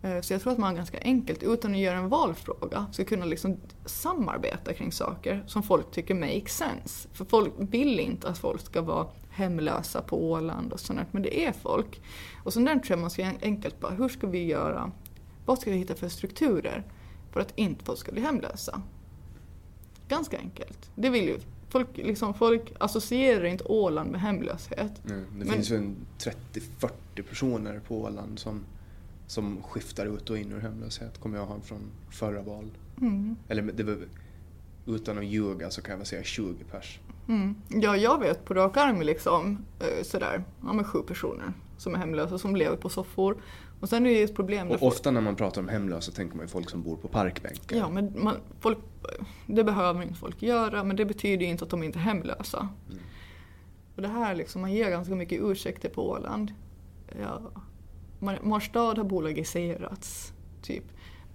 Eh, så jag tror att man ganska enkelt, utan att göra en valfråga, ska kunna liksom samarbeta kring saker som folk tycker makes sense. För folk vill inte att folk ska vara hemlösa på Åland och sånt men det är folk. Och sånt där tror jag man ska enkelt bara, hur ska vi göra? Vad ska vi hitta för strukturer för att inte folk ska bli hemlösa? Ganska enkelt. Det vill ju folk, liksom, folk associerar inte Åland med hemlöshet. Mm, det men, finns ju 30-40 personer på Åland som, som skiftar ut och in ur hemlöshet, kommer jag ihåg från förra val. Mm. Eller det var, utan att ljuga så kan jag väl säga 20 pers. Mm. Ja, jag vet på rak arm liksom eh, sådär, ja men sju personer som är hemlösa som lever på soffor. Och sen är det ett problem. Och ofta när man pratar om hemlösa tänker man ju folk som bor på parkbänkar. Ja, men man, folk, det behöver inte folk göra men det betyder ju inte att de inte är hemlösa. Mm. Och det här liksom, man ger ganska mycket ursäkter på Åland. Ja, Marstad har bolagiserats, typ.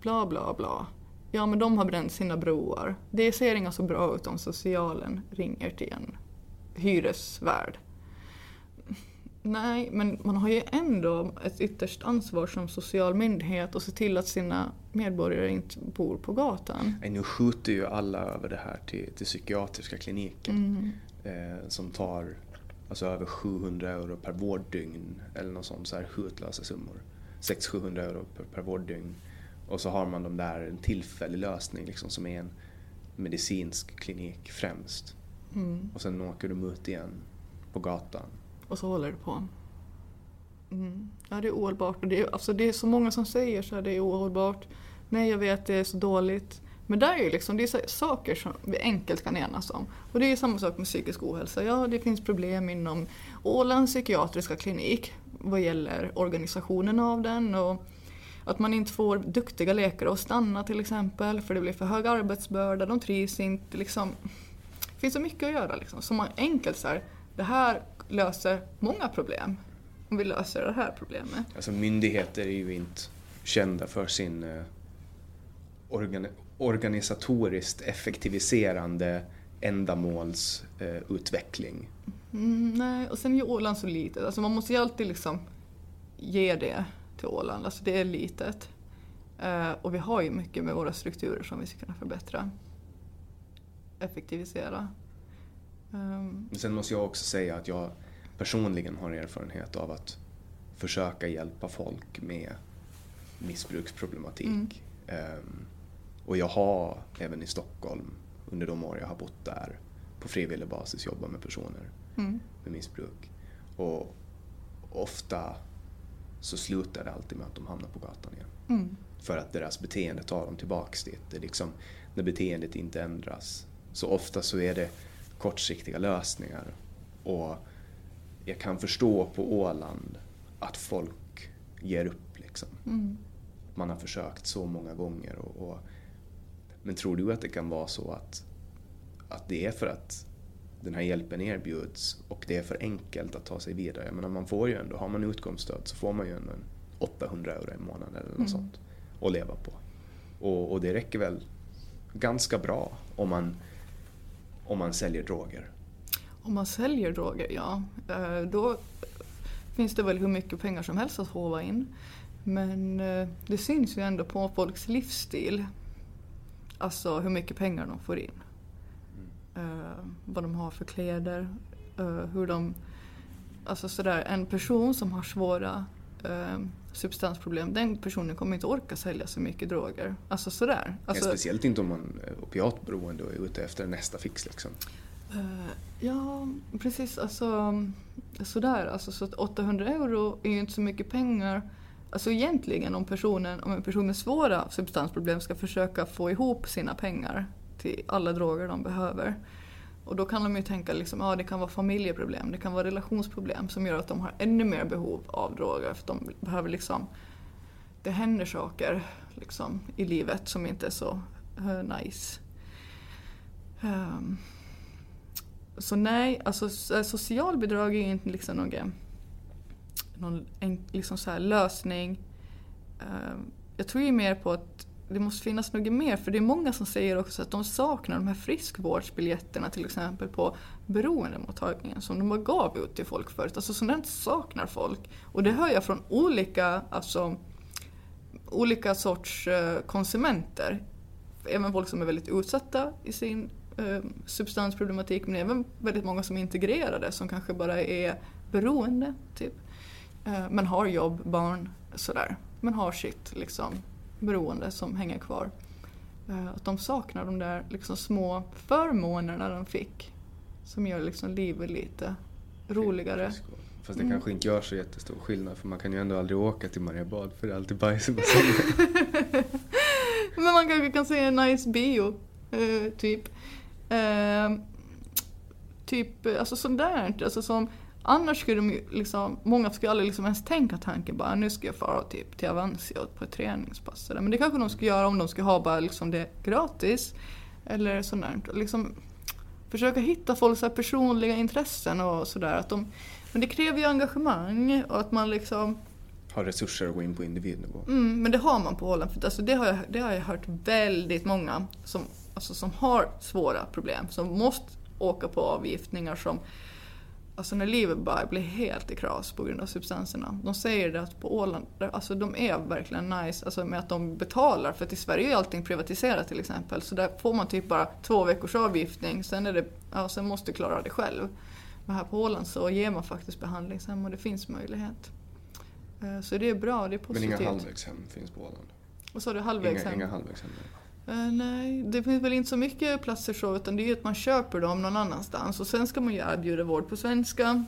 Bla bla bla. Ja, men de har bränt sina broar. Det ser inte så bra ut om socialen ringer till en hyresvärd Nej, men man har ju ändå ett ytterst ansvar som social myndighet att se till att sina medborgare inte bor på gatan. Nej, nu skjuter ju alla över det här till, till psykiatriska kliniken Mm. eh, som tar alltså, över 700 euro per vårddygn eller något sånt, så här hutlösa summor. 600-700 euro per, per vårddygn. Och så har man de där, en tillfällig lösning liksom, som är en medicinsk klinik främst. Mm. Och sen åker de ut igen på gatan. Och så håller det på. Mm. Ja, det är ohållbart. Och det, är, alltså, det är så många som säger så här, det är ohållbart. Nej, jag vet, det är så dåligt. Men där är ju liksom, det är saker som vi enkelt kan enas om. Och det är samma sak med psykisk ohälsa. Ja, det finns problem inom Ålands psykiatriska klinik vad gäller organisationen av den och att man inte får duktiga läkare att stanna till exempel för det blir för hög arbetsbörda, de trivs inte. Liksom. Det finns så mycket att göra liksom. Så man enkelt så här, det här löser många problem om vi löser det här problemet. Alltså myndigheter är ju inte kända för sin eh, organi- organisatoriskt effektiviserande ändamålsutveckling. Eh. Mm, nej, och sen är ju Åland så litet. Alltså man måste ju alltid liksom ge det till Åland. Alltså det är litet. Eh, och vi har ju mycket med våra strukturer som vi ska kunna förbättra. Effektivisera. Ehm, Men sen måste jag också säga att jag personligen har erfarenhet av att försöka hjälpa folk med missbruksproblematik. Mm. Ehm, och jag har även i Stockholm under de år jag har bott där på frivillig basis jobbat med personer mm, med missbruk. Och ofta så slutar det alltid med att de hamnar på gatan igen. mm, För att deras beteende tar dem tillbaks dit. Det är liksom, när beteendet inte ändras. Så ofta så är det kortsiktiga lösningar. Och jag kan förstå på Åland att folk ger upp. Liksom. mm. Man har försökt så många gånger. Och, och, men tror du att det kan vara så att, att det är för att den här hjälpen erbjuds och det är för enkelt att ta sig vidare? Menar, man får ju ändå, har man utkomststöd så får man ju ändå en 800 euro i månaden eller något Mm. sånt att leva på. Och, och det räcker väl ganska bra om man, om man säljer droger. Om man säljer droger, ja. eh, Då finns det väl hur mycket pengar som helst att håva in. Men eh, det syns ju ändå på folks livsstil. Alltså hur mycket pengar de får in. Eh, vad de har för kläder. eh, hur de... Alltså sådär, en person som har svåra eh, substansproblem, den personen kommer inte orka sälja så mycket droger. Alltså sådär. Alltså, Speciellt inte om man är opiatberoende och är ute efter nästa fix. Liksom. Ja, precis. Alltså, sådär. Alltså, så att 800 euro är ju inte så mycket pengar. Alltså egentligen om, personen, om en person med svåra substansproblem ska försöka få ihop sina pengar till alla droger de behöver. Och då kan de ju tänka liksom, ja det kan vara familjeproblem, det kan vara relationsproblem som gör att de har ännu mer behov av droger. För de behöver liksom, det händer saker liksom, i livet som inte är så uh, nice. Um, så nej, alltså eh, socialbidrag är ju inte liksom någon, någon en, liksom så här lösning. Um, jag tror ju mer på att det måste finnas något mer för det är många som säger också att de saknar de här friskvårdsbiljetterna till exempel på beroendemottagningen som de bara gav ut till folk förut. Alltså sådant saknar folk. Och det hör jag från olika, alltså, olika sorts eh, konsumenter. Även folk som är väldigt utsatta i sin eh, substansproblematik men även väldigt många som är integrerade som kanske bara är beroende. Typ. Eh, men har jobb, barn, sådär. Men har sitt liksom, beroende som hänger kvar. Eh, att de saknar de där liksom, små förmånerna de fick som gör liksom, livet lite roligare. Fast det Mm. kanske inte gör så jättestor skillnad för man kan ju ändå aldrig åka till Mariebad för det är alltid bajs i bassängen. Men man kanske kan se en nice bio, eh, typ. Eh, typ, alltså sådär. Alltså som, annars skulle de ju liksom, många skulle aldrig liksom ens tänka tanken bara nu ska jag fara typ till Avancio på ett träningspass. eller. Men det kanske de skulle göra om de skulle ha bara liksom det gratis. Eller sådär. Liksom, försöka hitta folks personliga intressen och sådär. Att de, men det kräver ju engagemang och att man liksom Har resurser att gå in på individnivå. Mm, men det har man på Åland. För alltså det, har jag, det har jag hört väldigt många som, alltså som har svåra problem. Som måste åka på avgiftningar som alltså när livet bara blir helt i kras på grund av substanserna. De säger det att på Åland, alltså de är verkligen nice alltså med att de betalar. För att i Sverige är allting privatiserat till exempel. Så där får man typ bara två veckors avgiftning, sen, är det, ja, sen måste du klara det själv. Men här på Åland så ger man faktiskt behandlingshem och det finns möjlighet. Eh, Så det är bra, det är Men positivt. inga halvvägshem finns på Åland? Vad sa du, halvvägshem? Inga, inga halvvägshem? Eh, nej, det finns väl inte så mycket platser så utan det är ju att man köper dem någon annanstans och sen ska man ju erbjuda vård på svenska.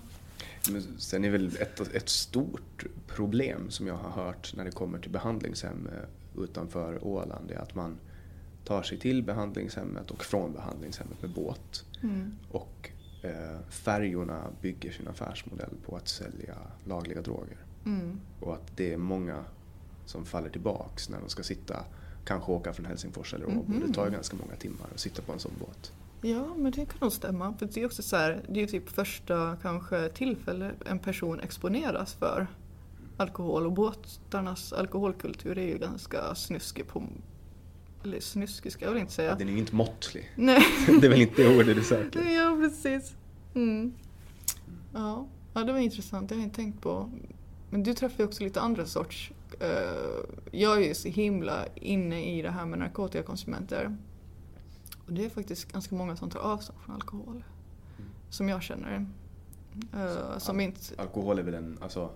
Men sen är väl ett, ett stort problem som jag har hört när det kommer till behandlingshem eh, utanför Åland är att man tar sig till behandlingshemmet och från behandlingshemmet med båt. Mm. Och eh, färjorna bygger sin affärsmodell på att sälja lagliga droger. Mm. Och att det är många som faller tillbaks när de ska sitta, kanske åka från Helsingfors eller Åbo. Mhm. Det tar ju ganska många timmar att sitta på en sån båt. Ja, men det kan nog stämma. För det är också så här, det är typ första kanske tillfälle en person exponeras för alkohol och båtarnas alkoholkultur är ju ganska snuskig på... Eller snuskig ska jag väl inte Ja, säga. den är ju inte måttlig. Nej. det är väl inte det ordet du söker. Ja, precis. Mm. Ja. ja, det var intressant. Det har jag inte tänkt på. Men du träffar ju också lite andra sorts... eh, jag är ju så himla inne i det här med narkotikakonsumenter. Och det är faktiskt ganska många som tar avstånd från alkohol. Som jag känner. Eh, som inte... Alkohol är väl en, alltså,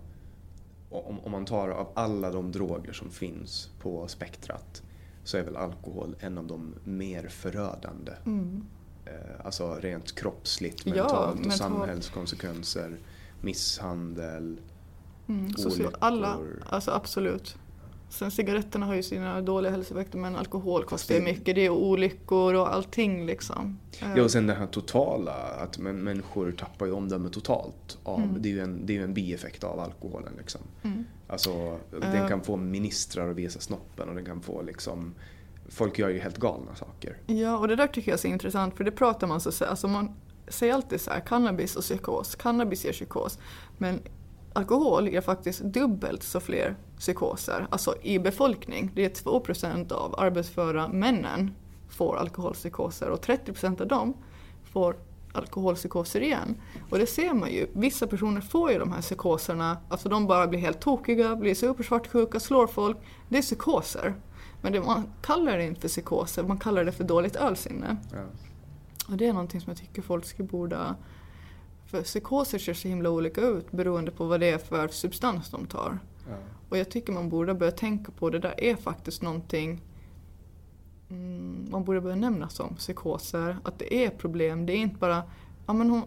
om, om man tar av alla de droger som finns på spektrat så är väl alkohol en av de mer förödande. Mm. Eh, alltså rent kroppsligt, Ja, mentalt och mentalt. samhällskonsekvenser, misshandel, Mm, så, alla, alltså absolut. Sen cigaretterna har ju sina dåliga hälsoeffekter men alkohol kostar ju det- mycket. Det är olyckor och allting liksom. Eh, Ja, och sen det här totala, att människor tappar ju omdömet totalt. Av, Mm. det, är ju en, det är ju en bieffekt av alkoholen. Liksom. Mm. Alltså, den Eh. kan få ministrar att visa snoppen och den kan få liksom... Folk gör ju helt galna saker. Ja, och det där tycker jag är så intressant för det pratar man så alltså man säger alltid så här, cannabis och psykos, cannabis ger psykos. Men alkohol ger faktiskt dubbelt så fler psykoser, alltså i befolkning. Det är 2% av arbetsföra männen får alkoholpsykoser och 30% av dem får alkoholpsykoser igen. Och det ser man ju, vissa personer får ju de här psykoserna, alltså de bara blir helt tokiga, blir supersvartsjuka, slår folk. Det är psykoser. Men det, man kallar det inte för psykoser, man kallar det för dåligt ölsinne. Ja. Och det är någonting som jag tycker folk ska borde... För psykoser ser så himla olika ut beroende på vad det är för substans de tar. Ja. Och jag tycker man borde börja tänka på det där är faktiskt någonting mm, man borde börja nämna som psykoser. Att det är problem. Det är inte bara, ja men hon,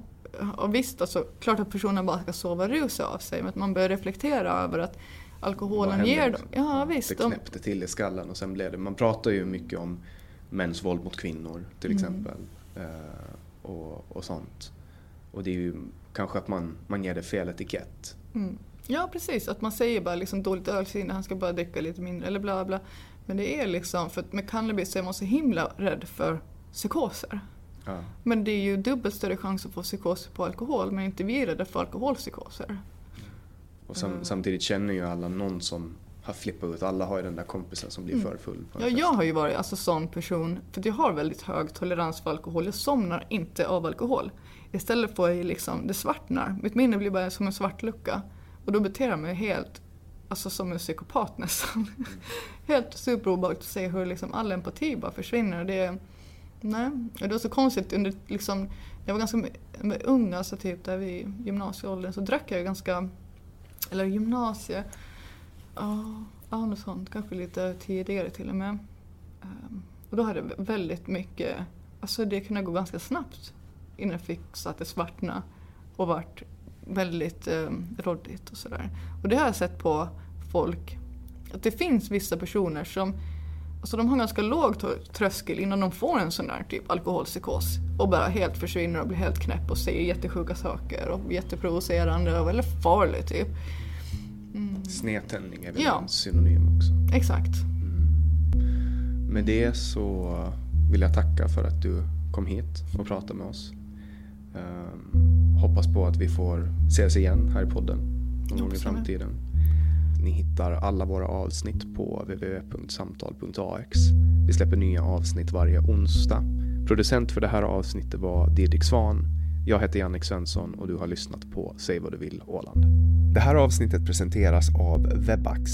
ja, visst alltså klart att personen bara ska sova rusa av sig men att man börjar reflektera över att alkoholen ger dem, ja visst. Det de- knäppte till i skallen och sen blev det... Man pratar ju mycket om mäns våld mot kvinnor till Mm. exempel. Eh, och, och sånt. Och det är ju kanske att man, man ger det fel etikett. Mm. Ja precis, att man säger bara liksom dåligt ölsinne, han ska bara dricka lite mindre eller bla bla. Men det är liksom, för med cannabis så är man så himla rädd för psykoser. Ja. Men det är ju dubbelt större chans att få psykos på alkohol, men inte vi är rädda för alkoholpsykoser. Och sam, Mm. samtidigt känner ju alla någon som har flippat ut. Alla har ju den där kompisen som blir Mm. för full Ja, fest. jag har ju varit alltså sån person, för jag har väldigt hög tolerans för alkohol. Jag somnar inte av alkohol. Istället får jag liksom, det svartnar. Mitt minne blir bara som en svart lucka. Och då beter jag mig helt, alltså som en psykopat nästan. helt superobehagligt att se hur liksom all empati bara försvinner. Det, nej, och det var så konstigt under liksom, jag var ganska ung, alltså typ där vid gymnasieåldern, så drack jag ganska, eller gymnasie, ja, ja något sånt, kanske lite tidigare till och med. Ehm, och då hade jag väldigt mycket, alltså det kunde gå ganska snabbt innan jag fick så att det svartna och vart väldigt um, råddigt och sådär. Och det har jag sett på folk, att det finns vissa personer som Alltså de har ganska låg tröskel innan de får en sån där typ alkoholpsykos och bara helt försvinner och blir helt knäpp och säger jättesjuka saker och jätteprovocerande och väldigt farlig typ. Mm, Snedtändning är väl Ja. en synonym också. exakt. Med det så vill jag tacka för att du kom hit och pratade med oss. Ehm, hoppas på att vi får ses igen här i podden någon gång i framtiden. Ni hittar alla våra avsnitt på www.samtal.ax. Vi släpper nya avsnitt varje onsdag. Producent för det här avsnittet var Didrik Svan. Jag heter Jannik Svensson och du har lyssnat på Säg vad du vill Åland. Det här avsnittet presenteras av Webax,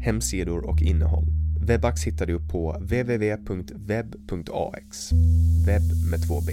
hemsidor och innehåll. Webax hittar du på www.web.ax, webb med två b.